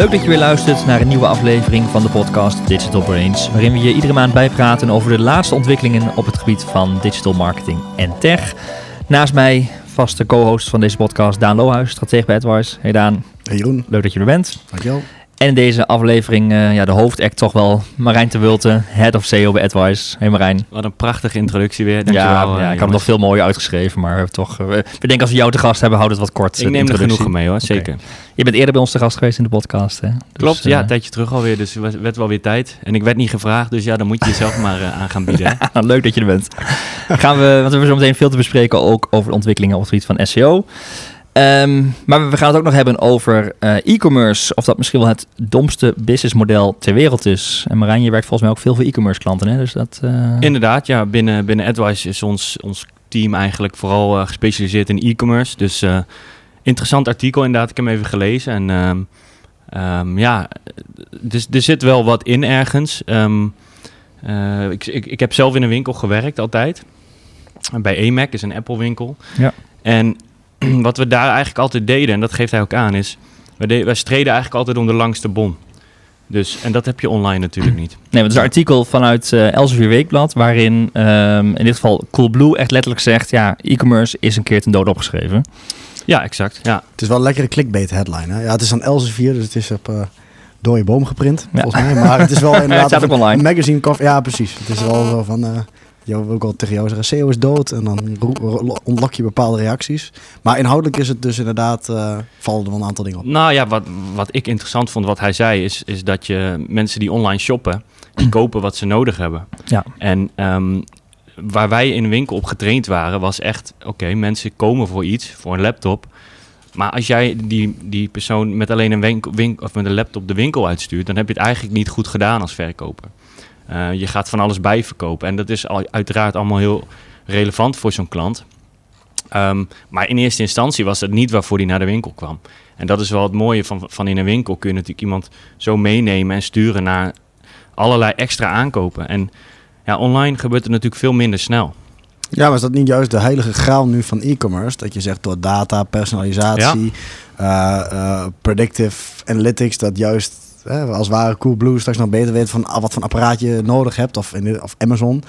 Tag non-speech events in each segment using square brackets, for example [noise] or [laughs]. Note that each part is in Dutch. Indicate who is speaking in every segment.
Speaker 1: Leuk dat je weer luistert naar een nieuwe aflevering van de podcast Digital Brains, waarin we je iedere maand bijpraten over de laatste ontwikkelingen op het gebied van digital marketing en tech. Naast mij vaste co-host van deze podcast, Daan Lohuis, stratege bij AdWise. Hey Daan.
Speaker 2: Hey Jeroen.
Speaker 1: Leuk dat je er bent.
Speaker 2: Dankjewel.
Speaker 1: En in deze aflevering, uh, ja, de hoofdact toch wel, Marijn te Wulte, Head of SEO bij AdWise. Hey Marijn.
Speaker 3: Wat een prachtige introductie weer.
Speaker 1: Dankjewel, ja, ja, ik had het nog veel mooier uitgeschreven, maar we, toch, uh, we denken als we jou te gast hebben, houden het wat kort.
Speaker 3: Ik neem er genoegen mee hoor, zeker. Okay.
Speaker 1: Je bent eerder bij ons te gast geweest in de podcast, hè? Dus,
Speaker 3: Klopt, ja, een tijdje terug alweer, dus het werd wel weer tijd. En ik werd niet gevraagd, dus ja, dan moet je jezelf [laughs] maar aan gaan bieden. [laughs]
Speaker 1: Leuk dat je er bent. Gaan we, want we hebben zo meteen veel te bespreken, ook over de ontwikkelingen op het gebied van SEO. Um, maar we gaan het ook nog hebben over uh, e-commerce. Of dat misschien wel het domste businessmodel ter wereld is. En Marijn, je werkt volgens mij ook veel voor e-commerce klanten. Hè? Dus dat, uh...
Speaker 3: Inderdaad, ja. Binnen, binnen AdWise is ons, ons team eigenlijk vooral uh, gespecialiseerd in e-commerce. Dus interessant artikel inderdaad. Ik heb hem even gelezen. En um, um, ja, dus, er zit wel wat in ergens. ik, ik, ik heb zelf in een winkel gewerkt altijd. Bij EMAC, is een Apple winkel. Ja. En [clears throat] wat we daar eigenlijk altijd deden, en dat geeft hij ook aan, is... Wij, wij streden eigenlijk altijd om de langste bon. Dus, en dat heb je online natuurlijk niet. [clears throat]
Speaker 1: Nee, het is een artikel vanuit uh, Elsevier Weekblad... waarin um, in dit geval Coolblue echt letterlijk zegt... ja, e-commerce is een keer ten dood opgeschreven.
Speaker 3: Ja, exact. Ja.
Speaker 2: Het is wel een lekkere clickbait headline. Hè? Ja, het is aan Elsevier, dus het is op... Uh dode boom geprint, ja. volgens mij. Maar het is wel [laughs] inderdaad
Speaker 1: het online.
Speaker 2: een magazine cover. Ja, precies. Het is wel zo van... Uh, jou wil ook al tegen jou zeggen, SEO is dood. En dan ontlok je bepaalde reacties. Maar inhoudelijk is het dus inderdaad, uh, vallen er wel een aantal dingen op.
Speaker 3: Nou ja, wat, wat ik interessant vond, wat hij zei, is, is dat je mensen die online shoppen, die [clears throat] kopen wat ze nodig hebben. Ja. En um, waar wij in een winkel op getraind waren, was echt, oké, mensen komen voor iets, voor een laptop. Maar als jij die, die persoon met alleen een, winkel, winkel, of met een laptop de winkel uitstuurt, dan heb je het eigenlijk niet goed gedaan als verkoper. Uh, je gaat van alles bijverkopen. En dat is al, uiteraard allemaal heel relevant voor zo'n klant. Um, maar in eerste instantie was het niet waarvoor hij naar de winkel kwam. En dat is wel het mooie van, van in een winkel. Kun je natuurlijk iemand zo meenemen en sturen naar allerlei extra aankopen. En ja, online gebeurt het natuurlijk veel minder snel.
Speaker 2: Ja, maar is dat niet juist de heilige graal nu van e-commerce? Dat je zegt door data, personalisatie, ja. uh, uh, predictive analytics, dat juist als ware Coolblue straks nog beter weet van wat voor apparaat je nodig hebt, of, in of Amazon,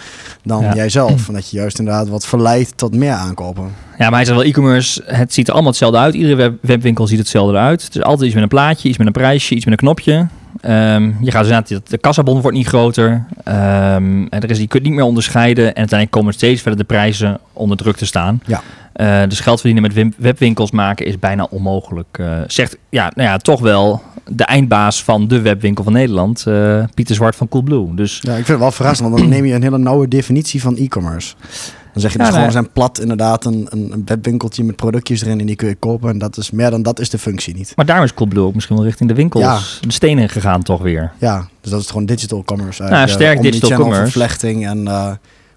Speaker 2: dan ja. jijzelf. [clears throat] En dat je juist inderdaad wat verleidt tot meer aankopen.
Speaker 1: Ja, maar hij zegt wel, e-commerce, het ziet er allemaal hetzelfde uit. Iedere web webwinkel ziet hetzelfde uit. Het is altijd iets met een plaatje, iets met een prijsje, iets met een knopje. Um, je gaat dus inderdaad, de kassabon wordt niet groter. Um, er is, je kunt niet meer onderscheiden. En uiteindelijk komen steeds verder de prijzen onder druk te staan. Ja. Uh, dus geld verdienen met webwinkels maken is bijna onmogelijk. Uh, zegt ja, nou ja, toch wel de eindbaas van de webwinkel van Nederland, uh, Pieter Zwart van Coolblue. Dus...
Speaker 2: Ja, ik vind het wel verrassend, want dan neem je een hele nauwe definitie van e-commerce. Dan zeg je dus ja, gewoon, zijn plat inderdaad een, een, webwinkeltje met productjes erin en die kun je kopen. En dat is meer dan dat is de functie niet.
Speaker 1: Maar daar is Coolblue ook misschien wel richting de winkels, de stenen gegaan toch weer.
Speaker 2: Ja, dus dat is gewoon digital commerce.
Speaker 1: Ja, sterk digital commerce.
Speaker 2: vervlechting en... Uh,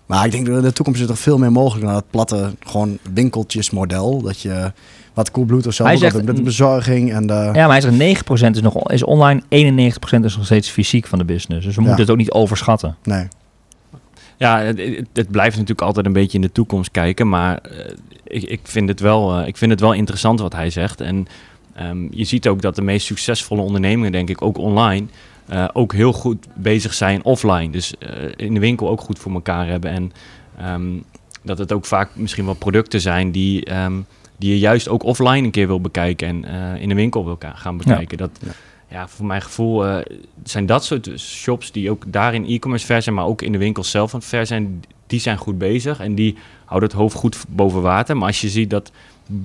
Speaker 2: maar ik denk dat in de toekomst is er veel meer mogelijk dan dat platte gewoon winkeltjesmodel. Dat je wat Coolblue of zo hij zegt, met de bezorging en de...
Speaker 1: Ja, maar hij zegt 9% is nog is online, 91% is nog steeds fysiek van de business. Dus we ja. moeten het ook niet overschatten.
Speaker 2: Nee.
Speaker 3: Ja, het, het, blijft natuurlijk altijd een beetje in de toekomst kijken, maar uh, ik, ik, vind het wel, uh, ik vind het wel interessant wat hij zegt. En um, je ziet ook dat de meest succesvolle ondernemingen, denk ik, ook online, uh, ook heel goed bezig zijn offline. Dus in de winkel ook goed voor elkaar hebben. En um, dat het ook vaak misschien wel producten zijn die, um, die je juist ook offline een keer wil bekijken en in de winkel wil gaan bekijken. Ja. Dat, ja voor mijn gevoel uh, zijn dat soort shops die ook daar in e-commerce ver zijn, maar ook in de winkel zelf aan ver zijn, die zijn goed bezig en die houden het hoofd goed boven water. Maar als je ziet dat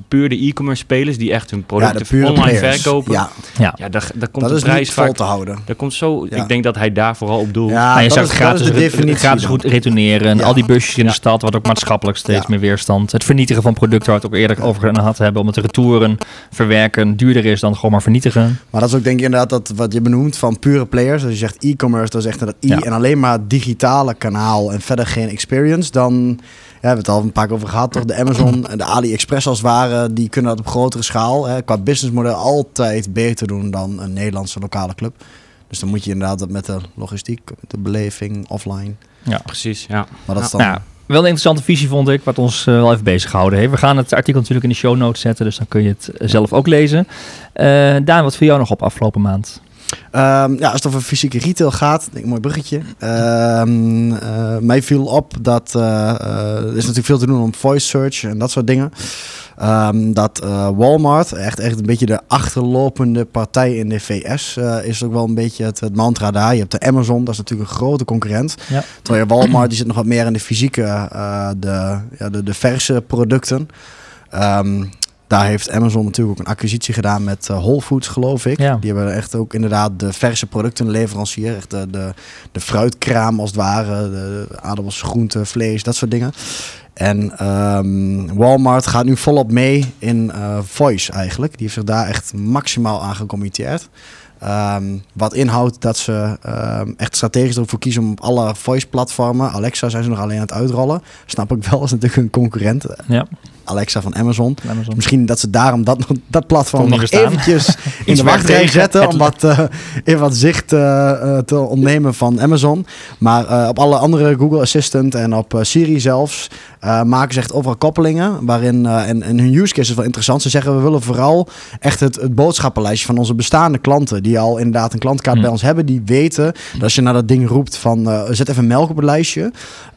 Speaker 3: puur de e-commerce spelers die echt hun producten ja, online verkopen. Ja, ja. ja daar, daar komt
Speaker 2: dat
Speaker 3: de prijs
Speaker 2: vaak te houden.
Speaker 3: Daar komt zo. Ja. Ik denk dat hij daar vooral op doelt.
Speaker 1: Ja, je zou het gratis, de gratis goed retourneren. Ja. Al die busjes in de stad, wat ook maatschappelijk steeds meer weerstand. Het vernietigen van producten, waar we het ook eerder over gehad hebben, om het retouren, verwerken, duurder is dan gewoon maar vernietigen.
Speaker 2: Maar dat is ook denk ik inderdaad dat wat je benoemt van pure players. Als je zegt e-commerce, dat is echt dat i en alleen maar digitale kanaal en verder geen experience, dan hebben het al een paar keer over gehad, toch? De Amazon en de AliExpress als ware, die kunnen dat op grotere schaal. Hè, qua businessmodel altijd beter doen dan een Nederlandse lokale club. Dus dan moet je inderdaad met de logistiek, de beleving offline.
Speaker 3: Ja, precies. Ja.
Speaker 2: Maar dat is dan... Ja.
Speaker 1: wel een interessante visie vond ik, wat ons uh, wel even bezig gehouden heeft. We gaan het artikel natuurlijk in de show notes zetten, dus dan kun je het zelf ook lezen. Uh, Daan, wat viel jou nog op afgelopen maand?
Speaker 2: Um, ja, als het over fysieke retail gaat, denk ik, mooi bruggetje. Um, uh, mij viel op dat uh, er is natuurlijk veel te doen om voice search en dat soort dingen. Um, dat Walmart, echt, echt een beetje de achterlopende partij in de VS, is ook wel een beetje het, het, mantra daar. Je hebt de Amazon, dat is natuurlijk een grote concurrent. Ja. Terwijl je Walmart, die zit nog wat meer in de fysieke, de, ja, de, de verse producten. Um, daar heeft Amazon natuurlijk ook een acquisitie gedaan met uh, Whole Foods, geloof ik. Ja. Die hebben echt ook inderdaad de verse productenleverancier. Echt de, de, de fruitkraam als het ware. De aardappels, groenten, vlees, dat soort dingen. En um, Walmart gaat nu volop mee in uh, voice eigenlijk. Die heeft zich daar echt maximaal aan gecommitteerd. Um, wat inhoudt dat ze um, echt strategisch ervoor kiezen om op alle voice-platformen. Alexa zijn ze nog alleen aan het uitrollen. Snap ik wel, is natuurlijk een concurrent. Ja. Alexa van Amazon. Amazon. Misschien dat ze daarom dat, [laughs] dat platform nog eventjes [laughs] in de wachtrij zetten. om [laughs] wat, uh, even wat zicht uh, te ontnemen van Amazon. Maar op alle andere Google Assistant en op Siri zelfs maken ze echt overal koppelingen. Waarin, en, en hun use case is wel interessant. Ze zeggen we willen vooral echt het, het boodschappenlijstje van onze bestaande klanten. Die al inderdaad een klantkaart hm. bij ons hebben. Die weten dat als je naar dat ding roept van zet even melk op het lijstje.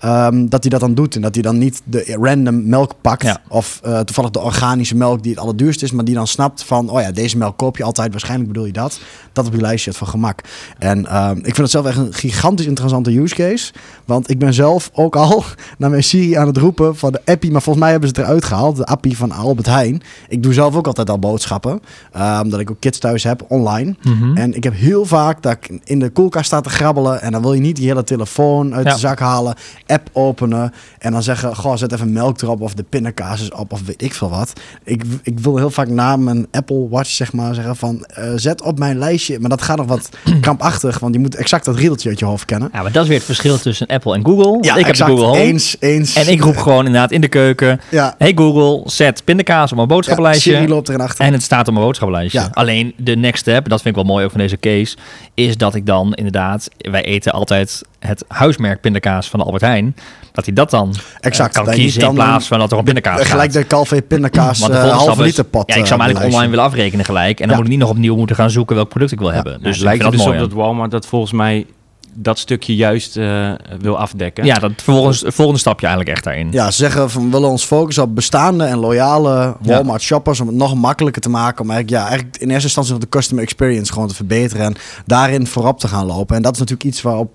Speaker 2: Um, dat hij dat dan doet. En dat hij dan niet de random melk pakt. Ja. Of uh, toevallig de organische melk die het allerduurste is, maar die dan snapt van, oh ja, deze melk koop je altijd, waarschijnlijk bedoel je dat. Dat op je lijstje het van gemak. En uh, ik vind het zelf echt een gigantisch interessante use case. Want ik ben zelf ook al [laughs] naar mijn Siri aan het roepen van de appie, maar volgens mij hebben ze het eruit gehaald, de appie van Albert Heijn. Ik doe zelf ook altijd al boodschappen, uh, omdat ik ook kids thuis heb, online. Mm -hmm. En ik heb heel vaak dat ik in de koelkast sta te grabbelen en dan wil je niet die hele telefoon uit ja. de zak halen, app openen en dan zeggen, goh, zet even melk erop of de pindakaas is op of weet ik veel wat. Ik, ik wil heel vaak na mijn Apple Watch zeg maar zeggen van uh, zet op mijn lijstje. Maar dat gaat nog wat [clears throat] krampachtig, want je moet exact dat riedeltje uit je hoofd kennen.
Speaker 1: Ja, maar dat is weer het verschil tussen Apple en Google. Ja, ik heb de Google Home.
Speaker 2: Eens, eens.
Speaker 1: En ik roep gewoon inderdaad in de keuken. Ja. Hey Google, zet pindakaas op mijn boodschappenlijstje.
Speaker 2: Ja, loopt erin achter.
Speaker 1: En het staat op mijn boodschappenlijstje. Ja. Alleen de next step, dat vind ik wel mooi ook van deze case, is dat ik dan inderdaad, wij eten altijd het huismerk pindakaas van Albert Heijn dat hij dat dan exact, uh, kan kiezen in plaats van dat er op pindakaas.
Speaker 2: Gelijk de Calvé pindakaas [clears throat] Want de uh, halve liter pot.
Speaker 1: Ja, ik zou hem eigenlijk online willen afrekenen gelijk. En dan moet ik niet nog opnieuw moeten gaan zoeken welk product ik wil hebben.
Speaker 3: Dus ja, lijkt het dus op dat Walmart dat volgens mij dat stukje juist uh, wil afdekken.
Speaker 1: Ja, dat volgens, volgende stapje eigenlijk echt daarin.
Speaker 2: Ja, ze zeggen van we willen ons focussen op bestaande en loyale Walmart shoppers om het nog makkelijker te maken. Om eigenlijk, ja, eigenlijk in eerste instantie de customer experience gewoon te verbeteren en daarin voorop te gaan lopen. En dat is natuurlijk iets waarop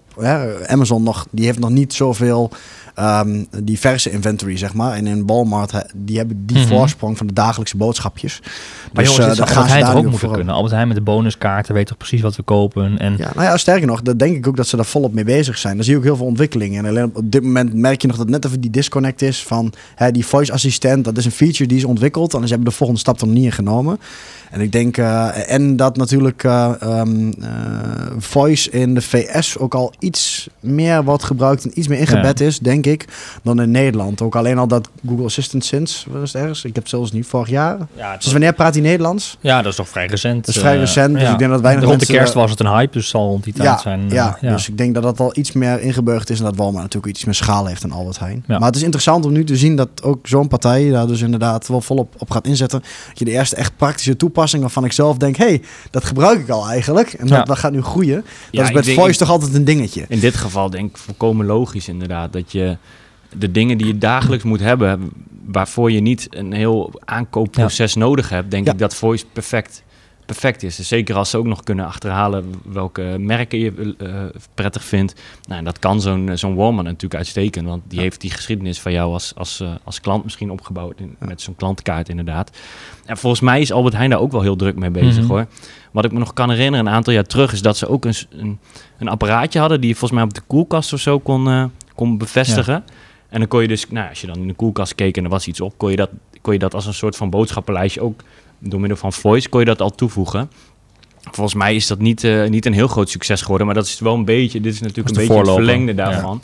Speaker 2: Amazon nog, die heeft nog niet zoveel um, diverse inventory, zeg maar. En in Walmart, die hebben die mm-hmm. voorsprong van de dagelijkse boodschapjes.
Speaker 1: Maar dus, uh, dat gaan ze daar ook moeten kunnen. Albert Heijn met de bonuskaarten weet toch precies wat we kopen. En...
Speaker 2: Ja, nou ja, sterker nog, dat denk ik ook dat ze daar volop mee bezig zijn. Daar zie je ook heel veel ontwikkelingen. En alleen op dit moment merk je nog dat net even die disconnect is van hè, die voice assistent. Dat is een feature die is ontwikkeld. En ze hebben de volgende stap er nog niet in genomen. En ik denk, uh, en dat natuurlijk uh, um, uh, voice in de VS ook al iets meer wordt gebruikt en iets meer ingebed ja. is, denk ik, dan in Nederland. Ook alleen al dat Google Assistant sinds, wat is het ergens? Ik heb het zelfs niet vorig jaar. Ja, dus wanneer praat hij Nederlands?
Speaker 1: Ja, dat is toch vrij recent.
Speaker 2: Dat is vrij recent, dus
Speaker 1: ja.
Speaker 2: ik denk dat weinig
Speaker 1: Rond de kerst was het een hype, dus zal rond die tijd
Speaker 2: ja,
Speaker 1: zijn.
Speaker 2: Ja, dus ik denk dat dat al iets meer ingeburgd is en dat Walmart natuurlijk iets meer schaal heeft dan Albert Heijn. Maar het is interessant om nu te zien dat ook zo'n partij daar dus inderdaad wel volop op gaat inzetten. Dat je de eerste echt praktische toepassingen waarvan ik zelf denk, hey, dat gebruik ik al eigenlijk. En dat, dat gaat nu groeien. Dat is met voice toch altijd een dingetje.
Speaker 3: In dit geval denk ik volkomen logisch inderdaad. Dat je de dingen die je dagelijks moet hebben, waarvoor je niet een heel aankoopproces ja. nodig hebt, denk ik dat voice perfect perfect is. Dus zeker als ze ook nog kunnen achterhalen welke merken je uh, prettig vindt. Nou, dat kan zo'n zo'n Walmart natuurlijk uitstekend. Want die heeft die geschiedenis van jou als, als, uh, als klant misschien opgebouwd. In, met zo'n klantkaart inderdaad. En volgens mij is Albert Heijn daar ook wel heel druk mee bezig mm -hmm. hoor. Wat ik me nog kan herinneren, een aantal jaar terug, is dat ze ook een, een, een apparaatje hadden die je volgens mij op de koelkast of zo kon, uh, kon bevestigen. Ja. En dan kon je dus, nou, als je dan in de koelkast keek en er was iets op, kon je dat, kon je dat als een soort van boodschappenlijstje ook door middel van voice kon je dat al toevoegen. Volgens mij is dat niet, uh, niet een heel groot succes geworden, maar dat is wel een beetje, dit is natuurlijk een beetje het verlengde daarvan.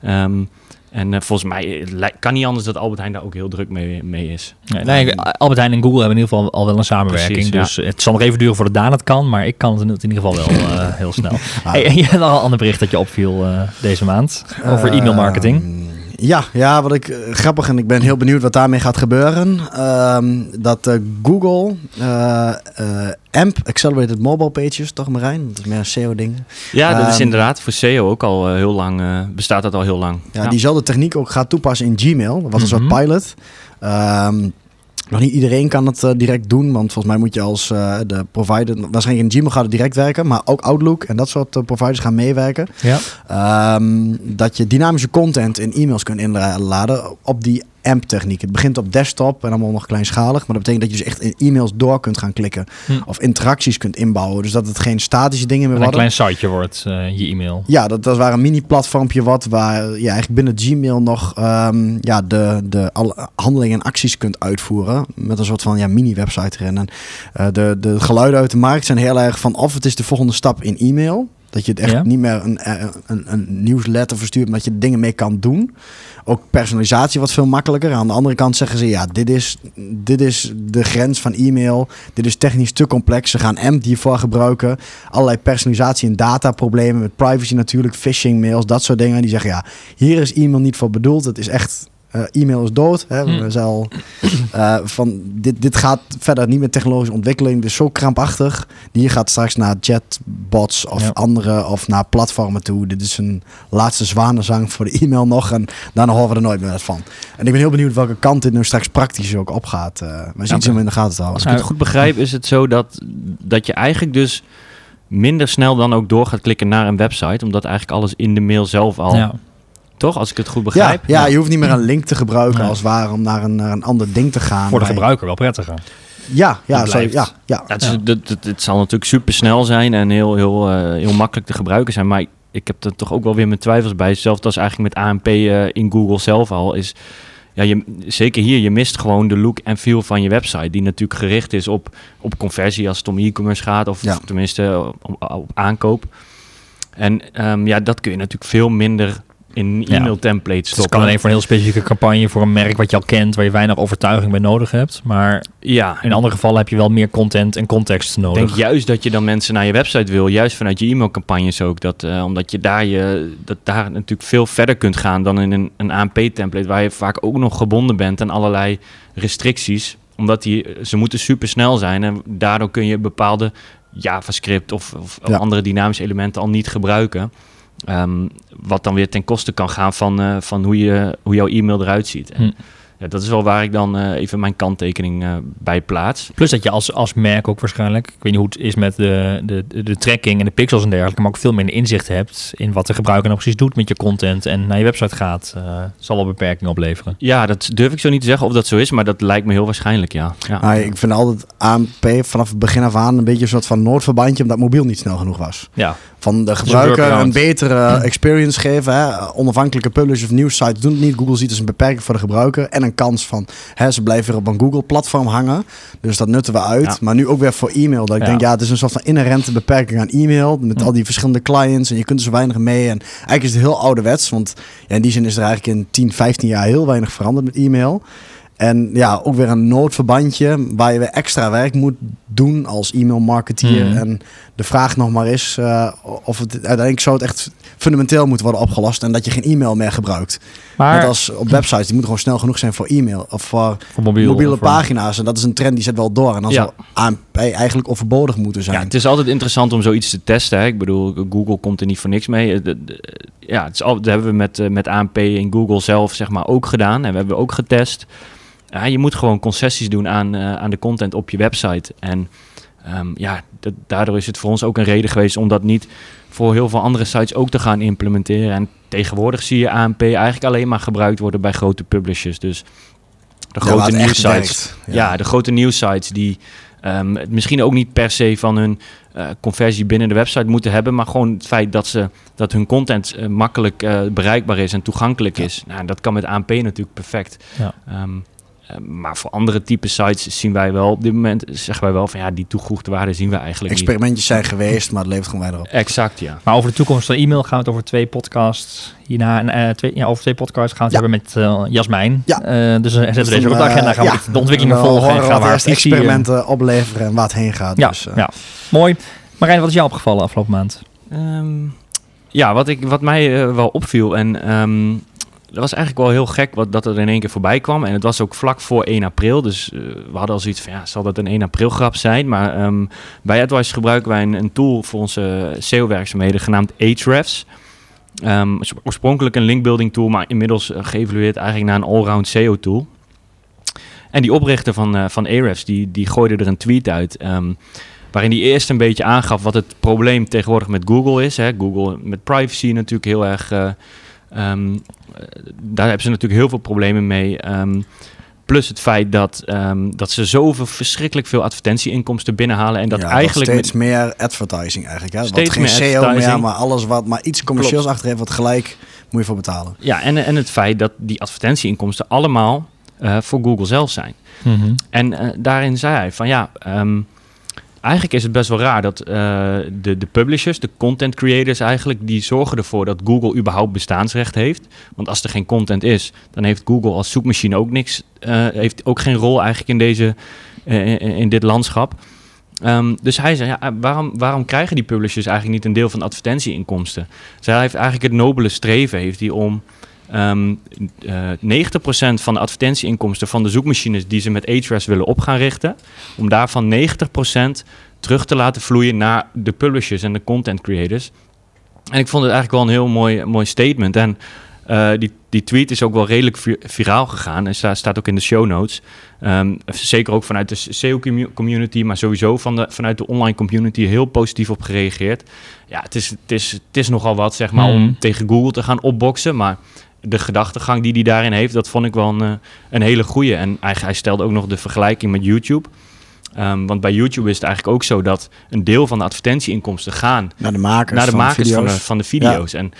Speaker 3: Ja. Um, en uh, volgens mij kan niet anders dat Albert Heijn daar ook heel druk mee, mee is.
Speaker 1: Nee, nee, Albert Heijn en Google hebben in ieder geval al wel een samenwerking. Precies, dus ja. het zal nog even duren voordat Daan het kan, maar ik kan het in ieder geval wel uh, [laughs] heel snel. ah. hey, en je had al een ander bericht dat je opviel uh, deze maand over e-mail marketing.
Speaker 2: Ja, ja, wat ik eh, grappig en ik ben heel benieuwd wat daarmee gaat gebeuren. Ehm, dat eh, Google eh, eh, AMP, Accelerated Mobile Pages, toch Marijn? Dat is meer een SEO-ding.
Speaker 3: Ja, dat is
Speaker 2: Ehm,
Speaker 3: inderdaad voor SEO ook al heel lang, bestaat dat al heel lang.
Speaker 2: Ja, diezelfde techniek ook gaat toepassen in Gmail. Dat was een
Speaker 1: Mhm.
Speaker 2: soort pilot. Ehm, nog niet iedereen kan het eh, direct doen, want volgens mij moet je als eh, de provider... Waarschijnlijk in Gmail gaat het direct werken, maar ook Outlook en dat soort eh, providers gaan meewerken.
Speaker 1: Ja.
Speaker 2: Ehm, dat je dynamische content in e-mails kunt inladen op die AMP-techniek. Het begint op desktop en allemaal nog kleinschalig. Maar dat betekent dat je dus echt in e-mails door kunt gaan klikken.
Speaker 1: Hm.
Speaker 2: Of interacties kunt inbouwen. Dus dat het geen statische dingen meer
Speaker 1: En een klein siteje wordt, eh, je e-mail.
Speaker 2: Ja, dat, dat was een mini-platformpje wat waar je eigenlijk binnen Gmail nog ehm, ja, de, de alle handelingen en acties kunt uitvoeren. Met een soort van ja, mini-website erin. En eh, de, de geluiden uit de markt zijn heel erg van of het is de volgende stap in e-mail. Dat je het echt
Speaker 1: Ja.
Speaker 2: niet meer een, eh, een, een nieuwsletter verstuurt, maar dat je dingen mee kan doen. Ook personalisatie wat veel makkelijker. Aan de andere kant zeggen ze, ja, dit is, dit is de grens van e-mail. Dit is technisch te complex. Ze gaan AMP hiervoor gebruiken. Allerlei personalisatie en dataproblemen met privacy natuurlijk, phishing mails, dat soort dingen. Die zeggen, ja, hier is e-mail niet voor bedoeld. Het is echt, eh, e-mail is dood. Hè?
Speaker 1: Hmm.
Speaker 2: We zijn al, eh, van, dit, dit gaat verder niet met technologische ontwikkeling. Dit is zo krampachtig. Die gaat straks naar chatbots of
Speaker 1: Ja.
Speaker 2: andere of naar platformen toe. Dit is een laatste zwanenzang voor de e-mail nog. En daarna horen we er nooit meer wat van. En ik ben heel benieuwd welke kant dit nu straks praktisch ook opgaat. Uh, we zien het hem in de gaten te houden.
Speaker 3: Als ik het goed begrijp, is het zo dat, dat je eigenlijk dus minder snel dan ook door gaat klikken naar een website. Omdat eigenlijk alles in de mail zelf al...
Speaker 1: Ja.
Speaker 3: Toch? Als ik het goed
Speaker 2: Ja,
Speaker 3: begrijp.
Speaker 2: ja, je hoeft niet meer een link te gebruiken
Speaker 1: Nee.
Speaker 2: als het ware om naar een, naar een ander ding te gaan.
Speaker 1: Voor de gebruiker wel prettiger.
Speaker 2: Ja, ja,
Speaker 1: Het
Speaker 2: sorry,
Speaker 1: blijft.
Speaker 2: ja, ja.
Speaker 3: Ja, het, is, het zal natuurlijk super snel zijn en heel, heel, eh, heel makkelijk te gebruiken zijn. Maar ik, ik heb er toch ook wel weer mijn twijfels bij. Zelfs als eigenlijk met ANP eh, in Google zelf al is. Ja, je, zeker hier, je mist gewoon de look en feel van je website. Die natuurlijk gericht is op, op conversie als het om e-commerce gaat. Of
Speaker 2: Ja.
Speaker 3: tenminste op, op aankoop. En ehm, ja, dat kun je natuurlijk veel minder in e-mail templates
Speaker 1: Het
Speaker 3: stoppen.
Speaker 1: kan alleen voor een heel specifieke campagne voor een merk wat je al kent, waar je weinig overtuiging bij nodig hebt. Maar
Speaker 3: Ja,
Speaker 1: in andere gevallen heb je wel meer content en context
Speaker 3: Ik
Speaker 1: nodig.
Speaker 3: denk juist dat je dan mensen naar je website wil, juist vanuit je e-mailcampagnes ook. Dat, eh, omdat je daar, je, dat daar natuurlijk veel verder kunt gaan dan in een, een ANP-template, waar je vaak ook nog gebonden bent aan allerlei restricties. Omdat die, ze moeten super snel zijn en daardoor kun je bepaalde JavaScript of, of
Speaker 2: Ja.
Speaker 3: andere dynamische elementen al niet gebruiken. Ehm, wat dan weer ten koste kan gaan van, eh, van hoe, je, hoe jouw e-mail eruit ziet. Ja, dat is wel waar ik dan eh, even mijn kanttekening eh, bij plaats.
Speaker 1: Plus dat je als, als merk ook waarschijnlijk, ik weet niet hoe het is met de, de, de, tracking en de pixels en dergelijke, maar ook veel meer inzicht hebt in wat de gebruiker nou precies doet met je content en naar je website gaat. eh, zal wel beperkingen opleveren.
Speaker 3: Ja, dat durf ik zo niet te zeggen of dat zo is, maar dat lijkt me heel waarschijnlijk, ja. ja.
Speaker 2: Ik vind altijd ANP vanaf het begin af aan een beetje een soort van noodverbandje, omdat mobiel niet snel genoeg was.
Speaker 1: Ja,
Speaker 2: Van de gebruiker een betere [clears throat] experience geven. Hè. Onafhankelijke publishers of nieuwsites doen het niet. Google ziet het als een beperking voor de gebruiker. En een kans van, hè, ze blijven weer op een Google-platform hangen. Dus dat nutten we uit.
Speaker 3: Ja.
Speaker 2: Maar nu ook weer voor e-mail. Dat ik
Speaker 1: Ja.
Speaker 2: denk, ja, het is een soort van inherente beperking aan e-mail. Met
Speaker 1: Hm.
Speaker 2: al die verschillende clients. En je kunt er zo weinig mee. En eigenlijk is het heel ouderwets. Want ja, in die zin is er eigenlijk in 10, 15 jaar heel weinig veranderd met e-mail. En ja, ook weer een noodverbandje waar je weer extra werk moet doen als e-mailmarketeer.
Speaker 1: Mhm.
Speaker 2: En de vraag nog maar is uh, of het uiteindelijk zou het echt fundamenteel moeten worden opgelost en dat je geen e-mail meer gebruikt.
Speaker 1: maar
Speaker 2: Net als op websites, die moeten gewoon snel genoeg zijn voor e-mail of voor,
Speaker 1: voor mobiel,
Speaker 2: mobiele
Speaker 1: voor-
Speaker 2: pagina's. En dat is een trend die zet wel door. En dan
Speaker 3: Ja.
Speaker 2: zou ANP eigenlijk overbodig moeten zijn.
Speaker 3: Ja, het is altijd interessant om zoiets te testen. Hè. Ik bedoel, Google komt er niet voor niks mee. Eh, Ja, het is al, dat hebben we met, eh, met ANP en Google zelf zeg maar, ook gedaan. En we hebben ook getest. Ja, je moet gewoon concessies doen aan, eh, aan de content op je website. En ehm, ja, dat- daardoor is het voor ons ook een reden geweest om dat niet voor heel veel andere sites ook te gaan implementeren. En tegenwoordig zie je ANP eigenlijk alleen maar gebruikt worden bij grote publishers. Dus de
Speaker 2: Ja,
Speaker 3: grote
Speaker 2: echt
Speaker 3: nieuwsites.
Speaker 2: werkt.
Speaker 3: Ja, de grote nieuwsites die ehm, het misschien ook niet per se van hun eh, conversie binnen de website moeten hebben, maar gewoon het feit dat, ze, dat hun content eh, makkelijk eh, bereikbaar is en toegankelijk is. Nou, dat kan met ANP natuurlijk perfect.
Speaker 1: Ja.
Speaker 3: Eh, maar voor andere type sites zien wij wel op dit moment, zeggen wij wel van ja, die toegevoegde waarde zien we eigenlijk niet.
Speaker 2: Experimentjes zijn geweest, maar het levert gewoon weinig op.
Speaker 3: Exact, ja.
Speaker 1: Maar over de toekomst van e-mail gaan we het over twee podcasts. Hierna, en, eh, twee, ja, over twee podcasts gaan we het
Speaker 2: Ja.
Speaker 1: hebben met eh, Jasmijn.
Speaker 2: Ja.
Speaker 1: Eh, dus eh, zetten we deze op de agenda. Gaan we
Speaker 2: ja,
Speaker 1: de ontwikkelingen
Speaker 2: we
Speaker 1: volgen en gaan we
Speaker 2: experimenten opleveren en waar het heen gaat.
Speaker 1: Ja,
Speaker 2: Dus, eh,
Speaker 1: ja, mooi. Marijn, wat is jou opgevallen afgelopen maand?
Speaker 3: Ehm, ja, wat, ik, wat mij wel opviel en ehm, dat was eigenlijk wel heel gek wat, dat er in één keer voorbij kwam. En het was ook vlak voor 1 april. Dus uh, we hadden al zoiets van, ja, zal dat een 1 april grap zijn? Maar um, bij AdWise gebruiken wij een, een tool voor onze SEO-werkzaamheden genaamd Ahrefs. Um, oorspronkelijk een linkbuilding tool, maar inmiddels uh, geëvalueerd eigenlijk naar een allround SEO tool. En die oprichter van, uh, van Ahrefs, die, die gooide er een tweet uit... Um, waarin hij eerst een beetje aangaf wat het probleem tegenwoordig met Google is. Hè. Google met privacy natuurlijk heel erg... Uh, um, daar hebben ze natuurlijk heel veel problemen mee. Um, plus het feit dat, um, dat ze zoveel verschrikkelijk veel advertentieinkomsten binnenhalen. En dat
Speaker 2: ja,
Speaker 3: eigenlijk.
Speaker 2: steeds
Speaker 3: met,
Speaker 2: meer advertising eigenlijk. Hè?
Speaker 3: Steeds
Speaker 2: wat geen
Speaker 3: meer
Speaker 2: SEO meer, maar alles wat maar iets commercieels achter heeft, wat gelijk moet je voor betalen.
Speaker 3: Ja, en, en het feit dat die advertentieinkomsten allemaal uh, voor Google zelf zijn.
Speaker 1: Mm -hmm.
Speaker 3: En uh, daarin zei hij van ja. Um, Eigenlijk is het best wel raar dat uh, de, de publishers, de content creators eigenlijk, die zorgen ervoor dat Google überhaupt bestaansrecht heeft. Want als er geen content is, dan heeft Google als zoekmachine ook niks, uh, heeft ook geen rol eigenlijk in, deze, uh, in, dit landschap. Um, dus hij zei, ja, waarom, waarom krijgen die publishers eigenlijk niet een deel van advertentieinkomsten? Hij heeft eigenlijk het nobele streven heeft hij om um, uh, 90% van de advertentieinkomsten van de zoekmachines die ze met Ahrefs willen op gaan richten, om daarvan 90% terug te laten vloeien naar de publishers en de content creators. En ik vond het eigenlijk wel een heel mooi, mooi statement. En uh, die, die tweet is ook wel redelijk vi viraal gegaan en sta, staat ook in de show notes. Um, zeker ook vanuit de SEO-community, maar sowieso van de, vanuit de online community heel positief op gereageerd. Ja, het is, het is, het is nogal wat, zeg maar, mm. om tegen Google te gaan opboksen, maar de gedachtegang die hij daarin heeft, dat vond ik wel een, een hele goede. En hij, hij stelde ook nog de vergelijking met YouTube. Um, want bij YouTube is het eigenlijk ook zo dat een deel van de advertentieinkomsten gaan
Speaker 2: naar de makers,
Speaker 3: naar de
Speaker 2: van,
Speaker 3: makers
Speaker 2: de
Speaker 3: van, de, van de video's. Ja. En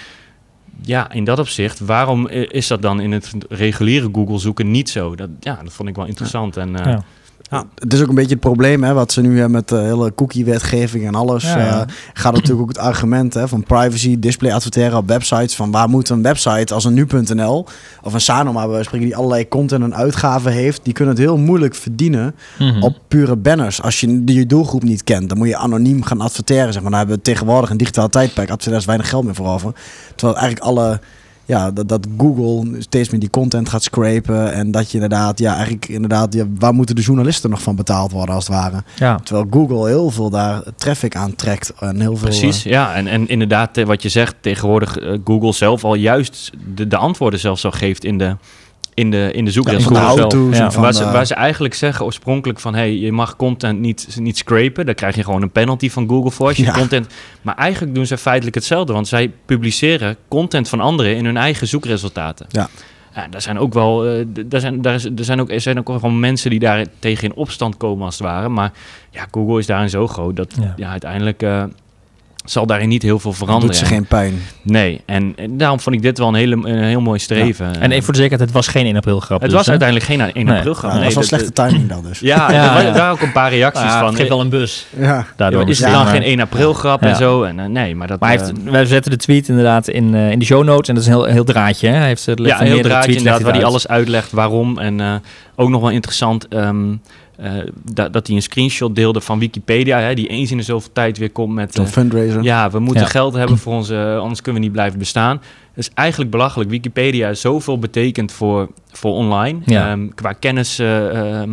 Speaker 3: ja, in dat opzicht, waarom is dat dan in het reguliere Google zoeken niet zo? Dat, ja, dat vond ik wel interessant. En, uh,
Speaker 2: ja. Ja. Het is ook een beetje het probleem hè, wat ze nu hebben met de hele cookie-wetgeving en alles. Ja, ja. Uh, gaat natuurlijk ook het argument hè, van privacy, display adverteren op websites. Van waar moet een website als een nu.nl of een Sanoma, we spreken die allerlei content en uitgaven heeft, die kunnen het heel moeilijk verdienen mm -hmm. op pure banners. Als je je doelgroep niet kent, dan moet je anoniem gaan adverteren. Zeg maar. Dan hebben we tegenwoordig een digitaal tijdperk, adverteerders weinig geld meer voor over. Terwijl eigenlijk alle ja, dat, dat Google steeds meer die content gaat scrapen. En dat je inderdaad, ja, eigenlijk inderdaad, ja, waar moeten de journalisten nog van betaald worden als het ware?
Speaker 1: Ja.
Speaker 2: Terwijl Google heel veel daar traffic aantrekt. En heel veel,
Speaker 3: Precies, uh, ja. En, en inderdaad, wat je zegt, tegenwoordig uh, Google zelf al juist de, de antwoorden zelfs al geeft in de, in de, in de zoekresultaten.
Speaker 2: Ja,
Speaker 3: ja. waar, ze, waar ze eigenlijk zeggen oorspronkelijk van... hey, je mag content niet, niet scrapen. Daar krijg je gewoon een penalty van Google voor. Als je ja. content, maar eigenlijk doen ze feitelijk hetzelfde. Want zij publiceren content van anderen in hun eigen zoekresultaten.
Speaker 2: Ja.
Speaker 3: Ja, daar zijn ook wel, uh, daar zijn, daar is, er zijn ook, er zijn ook wel mensen die daar tegen in opstand komen als het ware. Maar ja, Google is daarin zo groot dat ja, ja uiteindelijk uh, zal daarin niet heel veel veranderen.
Speaker 2: Doet ze geen pijn.
Speaker 3: Nee, en, en, daarom vond ik dit wel een, hele, een heel mooi streven.
Speaker 1: Ja. En even voor de zekerheid, het was geen 1 april grap.
Speaker 3: Het
Speaker 1: dus,
Speaker 3: was
Speaker 1: hè?
Speaker 3: uiteindelijk geen 1
Speaker 1: Nee.
Speaker 3: april grap.
Speaker 2: Ja, dat
Speaker 3: nee,
Speaker 2: was wel
Speaker 3: dat-
Speaker 2: slechte timing dan dus. [laughs]
Speaker 3: Ja,
Speaker 1: Ja,
Speaker 3: er waren
Speaker 1: ja.
Speaker 3: daar ook een paar reacties
Speaker 1: Ja,
Speaker 3: van.
Speaker 1: het geeft wel een bus.
Speaker 2: Ja.
Speaker 1: Daardoor.
Speaker 3: Is het
Speaker 2: Ja,
Speaker 3: dan
Speaker 2: maar-
Speaker 3: geen 1 april grap
Speaker 1: Ja.
Speaker 3: en zo? En, eh, nee, maar dat...
Speaker 1: Maar
Speaker 3: eh,
Speaker 1: wij zetten de tweet inderdaad in, eh, in de show notes. En dat is een heel, heel draadje. Hè? Hij heeft het
Speaker 3: ja, een heel draadje inderdaad, waar hij alles uitlegt waarom. En eh, ook nog wel interessant ehm, eh, dat, dat hij een screenshot deelde van Wikipedia, hè, die eens in de zoveel tijd weer komt met...
Speaker 2: Zo'n
Speaker 3: eh,
Speaker 2: fundraiser.
Speaker 3: ja, we moeten
Speaker 1: Ja.
Speaker 3: geld hebben voor onze, anders kunnen we niet blijven bestaan. Dat is eigenlijk belachelijk. Wikipedia is zoveel betekend voor, voor online.
Speaker 1: Ja.
Speaker 3: Ehm, qua kennis, eh, ehm,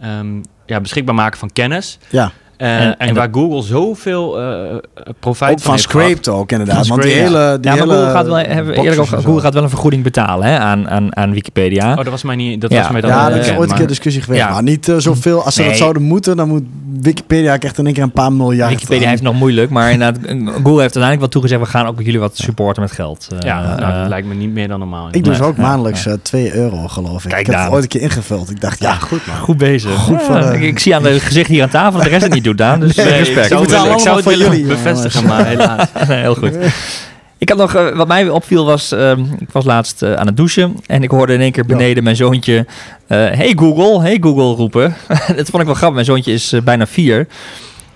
Speaker 3: ehm, ja, beschikbaar maken van kennis.
Speaker 2: Ja.
Speaker 3: Eh,
Speaker 1: En-
Speaker 3: en,
Speaker 1: en
Speaker 3: waar Google zoveel eh profijt
Speaker 2: Ook van
Speaker 3: heeft gehad.
Speaker 2: scraped ook inderdaad.
Speaker 3: Van
Speaker 2: Want die
Speaker 3: Scrape,
Speaker 2: hele... Die
Speaker 1: Ja, maar
Speaker 2: hele
Speaker 1: Google gaat, wel, hebben we over,
Speaker 2: zo.
Speaker 1: Google gaat wel een vergoeding betalen hè, aan, aan, aan Wikipedia.
Speaker 3: Oh, dat was mij niet. Dat
Speaker 1: Ja.
Speaker 3: was mij dan
Speaker 2: Ja,
Speaker 3: niet
Speaker 2: dat is
Speaker 3: bekend,
Speaker 2: ooit een keer discussie geweest.
Speaker 1: Ja.
Speaker 2: Maar niet eh, zoveel. Als ze
Speaker 1: Nee.
Speaker 2: dat zouden moeten, dan moet Wikipedia echt in één keer een paar miljard.
Speaker 1: Wikipedia
Speaker 2: aan-
Speaker 1: heeft het nog moeilijk, maar inderdaad, [laughs] Google heeft uiteindelijk wel toegezegd, we gaan ook jullie wat supporten met geld. Eh,
Speaker 3: Ja, nou, dat lijkt me niet meer dan normaal.
Speaker 2: Ik doe ze
Speaker 1: Nee,
Speaker 2: ook maandelijks
Speaker 1: ja.
Speaker 2: eh, 2 euro, geloof ik.
Speaker 1: Kijk
Speaker 2: ik heb het ooit een keer ingevuld. Ik dacht, ja, goed man.
Speaker 1: Goed bezig.
Speaker 2: Goed
Speaker 1: ik, zie aan de gezicht hier aan tafel dat de rest het niet doet, Daan. Dus eh,
Speaker 2: Nee,
Speaker 3: ik
Speaker 1: respect.
Speaker 3: zou,
Speaker 2: Ik
Speaker 3: zou het
Speaker 2: voor jullie,
Speaker 3: bevestigen, maar helaas. [laughs]
Speaker 1: Nee, heel goed. Ik had nog, eh, wat mij opviel was, ehm, ik was laatst eh, aan het douchen en ik hoorde in één keer
Speaker 2: Ja.
Speaker 1: beneden mijn zoontje, hey Google, hey Google roepen. [laughs] dat vond ik wel grappig, mijn zoontje is bijna vier.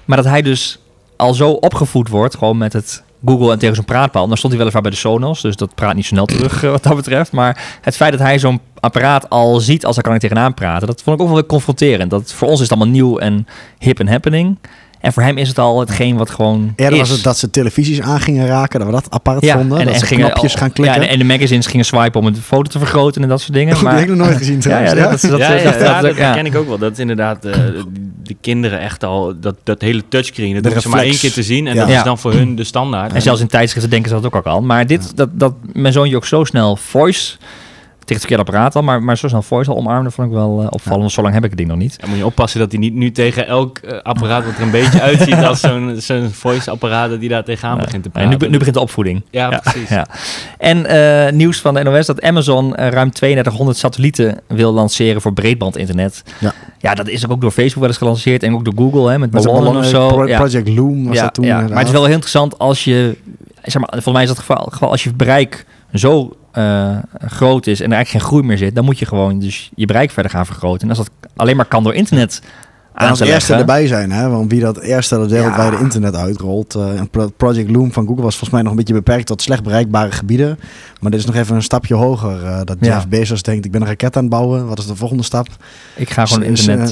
Speaker 1: Maar dat hij dus al zo opgevoed wordt, gewoon met het Google en tegen zo'n praatpaal. Dan stond hij weliswaar bij de Sonos, dus dat praat niet snel terug eh, wat dat betreft. Maar het feit dat hij zo'n apparaat al ziet als daar kan ik tegenaan praten, dat vond ik ook wel weer confronterend. Dat voor ons is het allemaal nieuw en hip en happening. En voor hem is het al hetgeen wat gewoon
Speaker 2: Eerder
Speaker 1: is.
Speaker 2: was het dat ze televisies aan gingen raken, dat we dat apart
Speaker 1: ja,
Speaker 2: vonden. dat ze
Speaker 1: gingen
Speaker 2: knopjes gaan klikken.
Speaker 1: Ja, en, en de magazines gingen swipen om een foto te vergroten en dat soort dingen.
Speaker 2: Goed,
Speaker 1: maar,
Speaker 2: dat heb ik nog nooit gezien [laughs]
Speaker 1: ja,
Speaker 2: trouwens.
Speaker 1: ja, dat, dat,
Speaker 3: ja, ja,
Speaker 1: dat-
Speaker 3: ja,
Speaker 1: dat-
Speaker 3: dat
Speaker 1: ja.
Speaker 3: ken ik ook wel. Dat is inderdaad eh, de kinderen echt al, dat, dat hele touchscreen, dat hoeven ze maar één keer te zien. En
Speaker 2: Ja.
Speaker 3: dat
Speaker 1: Ja.
Speaker 3: is dan voor hun de standaard.
Speaker 1: En zelfs in tijdschriften denken ze dat ook al. Maar dit, dat, dat mijn zoontje ook zo snel voice, tegen het verkeerde apparaat al, maar, maar zo snel voice al omarmde, vond ik wel eh, opvallend. Want Zo lang heb ik het ding nog niet.
Speaker 3: Dan moet je oppassen dat hij niet nu tegen elk eh, apparaat wat er een beetje [laughs] uitziet als zo'n zo'n voice-apparaat, dat hij daar tegenaan begint te
Speaker 1: En
Speaker 3: praten.
Speaker 1: nu, be- nu begint de opvoeding.
Speaker 3: Ja, precies.
Speaker 1: Ja. En eh, nieuws van de NOS dat Amazon ruim 3200 satellieten wil lanceren voor breedbandinternet.
Speaker 2: Ja.
Speaker 1: ja, dat is ook door Facebook wel eens gelanceerd en ook door Google hè, met
Speaker 2: Met
Speaker 1: of zo.
Speaker 2: Pro-
Speaker 1: ja.
Speaker 2: Project Loom was
Speaker 1: ja,
Speaker 2: dat toen.
Speaker 1: ja. Maar het is wel heel interessant als je, zeg maar, volgens mij is dat het geval, geval als je bereik zo eh, groot is en er eigenlijk geen groei meer zit, dan moet je gewoon dus je bereik verder gaan vergroten. En als dat alleen maar kan door internet
Speaker 2: En
Speaker 1: aan
Speaker 2: als
Speaker 1: te
Speaker 2: eerste
Speaker 1: leggen,
Speaker 2: erbij zijn, hè? want wie dat eerste dat wereldwijde
Speaker 1: Ja.
Speaker 2: internet uitrolt. en Pro- Project Loom van Google was volgens mij nog een beetje beperkt tot slecht bereikbare gebieden. Maar dit is nog even een stapje hoger. eh, dat
Speaker 1: Ja.
Speaker 2: Jeff Bezos denkt, ik ben een raket aan het bouwen. Wat is de volgende stap?
Speaker 1: ik ga gewoon internet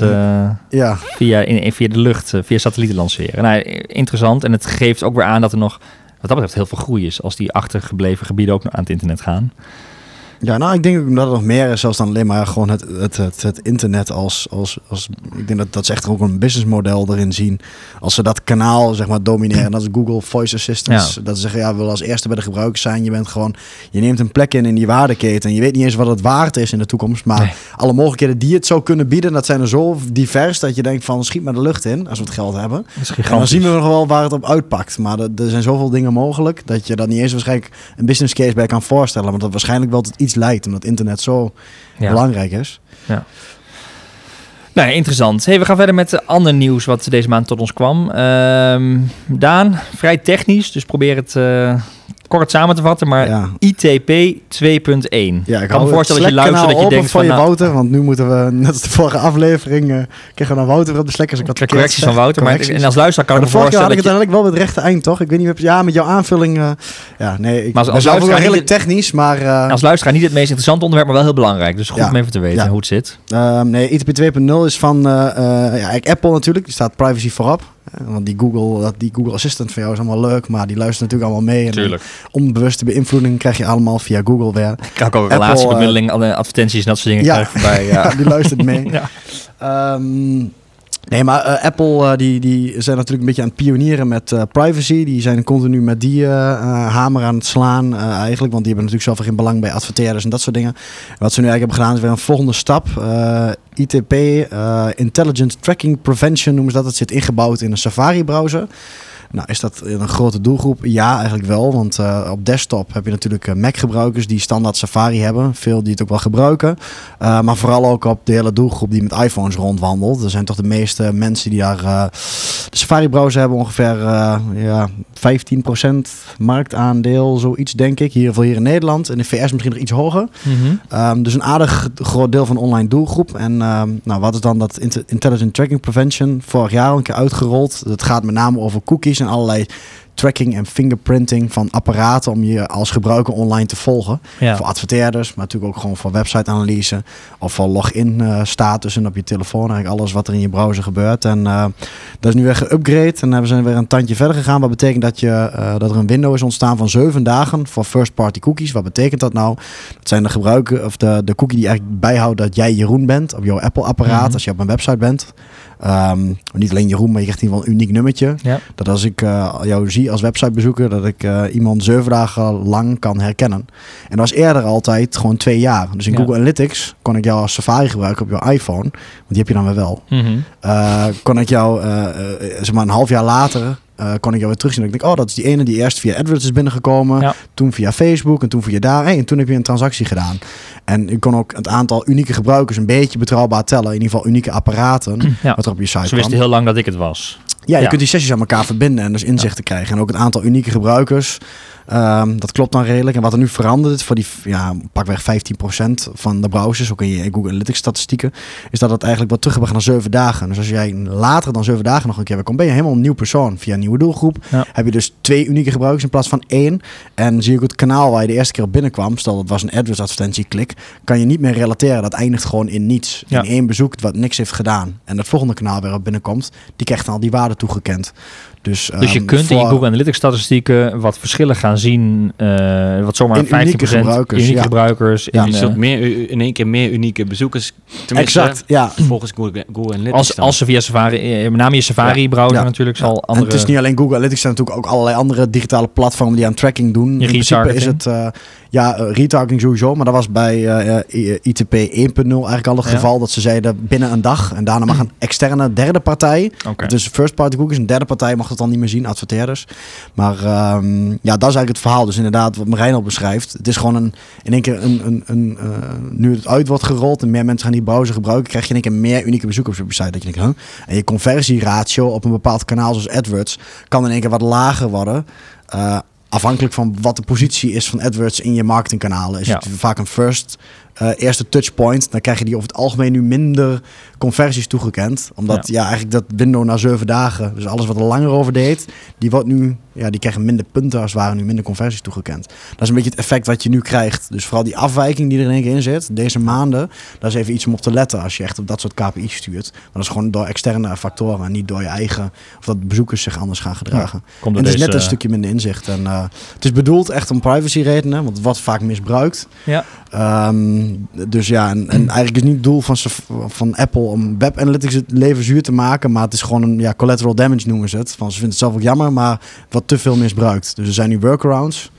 Speaker 2: Ja,
Speaker 1: via, in, via de lucht, via satellieten lanceren. Nou, interessant. En het geeft ook weer aan dat er nog, wat dat betreft, heel veel groei is. Als die achtergebleven gebieden ook aan het internet gaan.
Speaker 2: Ja, nou, ik denk dat er nog meer is, zelfs dan alleen maar gewoon het, het, het, het internet als, als, als... Ik denk dat, dat ze echt ook een businessmodel erin zien. Als ze dat kanaal, zeg maar, domineren. Dat is Google Voice Assistants. Dat ze zeggen, ja, we willen als eerste bij de gebruikers zijn. Je bent gewoon... Je neemt een plek in in die waardeketen. En je weet niet eens wat het waard is in de toekomst. Maar
Speaker 1: Nee.
Speaker 2: alle mogelijkheden die het zou kunnen bieden, dat zijn er zo divers... dat je denkt van, schiet maar de lucht in, als we het geld hebben.
Speaker 1: Dat
Speaker 2: En dan zien we nog wel waar het op uitpakt. Maar er, er zijn zoveel dingen mogelijk dat je daar niet eens waarschijnlijk een business case bij kan voorstellen. Want dat waarschijnlijk wel tot iets leidt, omdat internet zo
Speaker 1: Ja.
Speaker 2: belangrijk is.
Speaker 1: Nou, ja, interessant. Hey, we gaan verder met ander nieuws wat deze maand tot ons kwam. Ehm, Daan, vrij technisch, dus probeer het eh, kort samen te vatten, maar
Speaker 2: ja.
Speaker 1: ITP 2.1.
Speaker 2: Ja,
Speaker 1: ik kan me
Speaker 2: het
Speaker 1: voorstellen dat je luistert dat je denkt van...
Speaker 2: je
Speaker 1: nou,
Speaker 2: Wouter, want nu moeten we, [laughs] net als de vorige aflevering, eh kregen we dan Wouter op de Slack. Dus ik
Speaker 1: ik
Speaker 2: verkeerd
Speaker 1: correcties van. Wouter, maar en als luisteraar kan ik me voorstellen
Speaker 2: ik
Speaker 1: dat
Speaker 2: het
Speaker 1: je...
Speaker 2: eigenlijk wel met rechte eind, toch? Ik weet niet, ja, met jouw aanvulling. eh, ja, nee, ik
Speaker 1: Maar als- als
Speaker 2: ook wel
Speaker 1: luisteraar
Speaker 2: redelijk technisch, maar... eh,
Speaker 1: Als luisteraar niet het meest interessante onderwerp, maar wel heel belangrijk. Dus goed
Speaker 2: Ja.
Speaker 1: om even te weten
Speaker 2: Ja.
Speaker 1: hoe het zit.
Speaker 2: Ehm, nee, ITP 2.0 is van eh, ja, Apple natuurlijk. Die staat privacy voorop. Eh, Want die Google, dat, die Google Assistant van jou is allemaal leuk, maar die luistert natuurlijk allemaal mee. En
Speaker 1: Tuurlijk.
Speaker 2: onbewuste beïnvloeding krijg je allemaal via Google weer.
Speaker 1: Ik krijg ook relatiebemiddeling, alle advertenties en dat soort dingen
Speaker 2: Ja.
Speaker 1: krijg ik voorbij. Ja.
Speaker 2: Ja, [laughs] die luistert mee. [laughs]
Speaker 1: Ja.
Speaker 2: Ehm, nee, maar eh, Apple eh, die, die zijn natuurlijk een beetje aan het pionieren met eh, privacy. Die zijn continu met die hamer aan het slaan eigenlijk. Want die hebben natuurlijk zelf geen belang bij adverteerders en dat soort dingen. Wat ze nu eigenlijk hebben gedaan is weer een volgende stap. ITP, Intelligent Tracking Prevention noemen ze dat. Dat zit ingebouwd in een Safari-browser. Nou, is dat een grote doelgroep? Ja, eigenlijk wel. Want eh, op desktop heb je natuurlijk eh, Mac-gebruikers die standaard Safari hebben. Veel die het ook wel gebruiken. Uh, maar vooral ook op de hele doelgroep die met iPhones rondwandelt. Er zijn toch de meeste mensen die daar uh, de Safari-browser hebben. Ongeveer ja, 15% marktaandeel, zoiets denk ik. Hier, hier in Nederland. In de VS misschien nog iets hoger.
Speaker 1: Mm -hmm.
Speaker 2: um, dus een aardig groot deel van de online doelgroep. En um, nou, wat is dan dat Intelligent Tracking Prevention? Vorig jaar al een keer uitgerold. Het gaat met name over cookies en allerlei tracking en fingerprinting van apparaten om je als gebruiker online te volgen.
Speaker 1: Ja.
Speaker 2: Voor adverteerders, maar natuurlijk ook gewoon voor website-analyse of voor login-statussen op je telefoon. Eigenlijk alles wat er in je browser gebeurt. En uh, dat is nu weer geüpgrade en hebben ze weer een tandje verder gegaan. Wat betekent dat, je, uh, dat er een window is ontstaan van zeven dagen voor first-party cookies. Wat betekent dat nou? Dat zijn de gebruiker of de, de cookie die eigenlijk bijhoudt dat jij Jeroen bent op jouw Apple-apparaat
Speaker 1: Mhm.
Speaker 2: als je op een website bent. Um, niet alleen Jeroen, maar je krijgt in ieder geval een uniek nummertje.
Speaker 1: Ja.
Speaker 2: Dat als ik uh, jou zie als websitebezoeker, dat ik uh, iemand zeven dagen lang kan herkennen. En dat was eerder altijd gewoon twee jaar. Dus in
Speaker 1: Ja.
Speaker 2: Google Analytics kon ik jou als Safari gebruiken op jouw iPhone. Want die heb je dan weer wel.
Speaker 1: Mm -hmm.
Speaker 2: uh, kon ik jou, zeg maar een half jaar later, uh, kon ik jou weer terugzien. Ik denk, oh, dat is die ene die eerst via AdWords is binnengekomen.
Speaker 1: Ja.
Speaker 2: Toen via Facebook en toen via daar. Hey, en toen heb je een transactie gedaan. En ik kon ook het aantal unieke gebruikers een beetje betrouwbaar tellen. In ieder geval unieke apparaten.
Speaker 1: Ja.
Speaker 2: Wat er op je site
Speaker 1: Ze wisten heel lang dat ik het was.
Speaker 2: Ja, je
Speaker 1: Ja.
Speaker 2: kunt die sessies aan elkaar verbinden en dus inzichten krijgen. En ook het aantal unieke gebruikers. Ehm, dat klopt dan redelijk. En wat er nu verandert voor die ja, pakweg 15% van de browsers, ook in je Google Analytics statistieken, is dat het eigenlijk wat terug hebben naar 7 dagen. Dus als jij later dan 7 dagen nog een keer weer komt, ben je helemaal een nieuw persoon. Via een nieuwe doelgroep
Speaker 1: Ja.
Speaker 2: heb je dus twee unieke gebruikers in plaats van één. En zie ik het kanaal waar je de eerste keer op binnenkwam, stel dat was een AdWords advertentie klik, kan je niet meer relateren. Dat eindigt gewoon in niets.
Speaker 1: Ja.
Speaker 2: In één bezoek wat niks heeft gedaan. En dat volgende kanaal weer op binnenkomt, die krijgt dan al die waarde toegekend. Dus,
Speaker 1: Dus je
Speaker 2: ehm,
Speaker 1: kunt in je Google Analytics statistieken wat verschillen gaan zien. eh, wat zomaar
Speaker 2: In
Speaker 1: 15%
Speaker 2: unieke gebruikers,
Speaker 1: unieke
Speaker 2: ja.
Speaker 1: gebruikers.
Speaker 2: Ja.
Speaker 1: in,
Speaker 3: je
Speaker 1: eh,
Speaker 3: zult meer, in één keer meer unieke bezoekers. Tenminste,
Speaker 2: Exact, ja. [clears throat]
Speaker 3: volgens Google, Google Analytics.
Speaker 1: als,
Speaker 3: dan.
Speaker 1: als ze via Safari, eh, met name je Safari browser
Speaker 2: Ja.
Speaker 1: natuurlijk,
Speaker 2: Ja.
Speaker 1: zal
Speaker 2: En
Speaker 1: andere...
Speaker 2: het is niet alleen Google Analytics, er zijn natuurlijk ook allerlei andere digitale platformen die aan tracking doen.
Speaker 1: Je
Speaker 2: In principe is het. Ja, eh, retargeting sowieso, maar dat was bij eh, eh, ITP 1.0 eigenlijk al het
Speaker 1: Ja.
Speaker 2: geval dat ze zeiden binnen een dag en daarna mag een [clears throat] externe derde partij, dus first party cookies, een derde partij mag het dan niet meer zien, adverteerders. Maar ehm, ja, dat is eigenlijk het verhaal. Dus inderdaad, wat Marijn al beschrijft, het is gewoon een, in één keer een, een, een nu het uit wordt gerold en meer mensen gaan die browser gebruiken, krijg je in één keer meer unieke bezoekers op je site. Dat je denkt, huh? En je conversieratio op een bepaald kanaal zoals AdWords kan in één keer wat lager worden. Afhankelijk van wat de positie is van AdWords in je marketingkanalen. Is
Speaker 1: Ja.
Speaker 2: het vaak een first, eh, eerste touchpoint, dan krijg je die over het algemeen nu minder conversies toegekend. Omdat ja. eigenlijk dat window na zeven dagen, dus alles wat er langer over deed, die wordt nu, ja, die krijgen minder punten als het ware nu minder conversies toegekend. Dat is een beetje het effect wat je nu krijgt. Dus vooral die afwijking die er in één keer in zit, deze maanden, dat is even iets om op te letten als je echt op dat soort KPI's stuurt. Maar dat is gewoon door externe factoren en niet door je eigen, of dat bezoekers zich anders gaan gedragen.
Speaker 1: Komt
Speaker 2: En het is net een stukje minder inzicht. En uh, het is bedoeld echt om privacy redenen, want het wordt vaak misbruikt.
Speaker 1: Ja.
Speaker 2: Um, dus ja, en, en, eigenlijk is niet het doel van, van Apple om web analytics het leven zuur te maken, maar het is gewoon een ja, collateral damage noemen ze het. Van, ze vinden het zelf ook jammer, maar wat te veel misbruikt. Dus er zijn nu workarounds.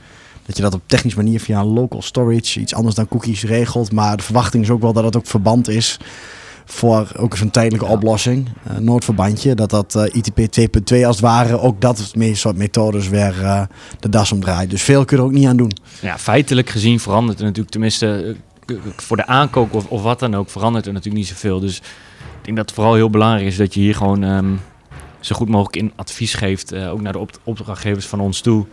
Speaker 2: Dat je dat op technische manier via een local storage, iets anders dan cookies regelt. Maar de verwachting is ook wel dat het ook verband is voor ook zo'n tijdelijke ja. oplossing, uh, noodverbandje, dat dat uh, ITP 2.2 als het ware ook dat soort methodes weer uh, de das omdraait. Dus veel kun je er ook niet aan doen.
Speaker 3: Ja, feitelijk gezien verandert er natuurlijk, tenminste eh, voor de aankoop of, of wat dan ook, verandert er natuurlijk niet zoveel. Dus ik denk dat het vooral heel belangrijk is dat je hier gewoon um, zo goed mogelijk in advies geeft, uh, ook naar de op opdrachtgevers van ons toe,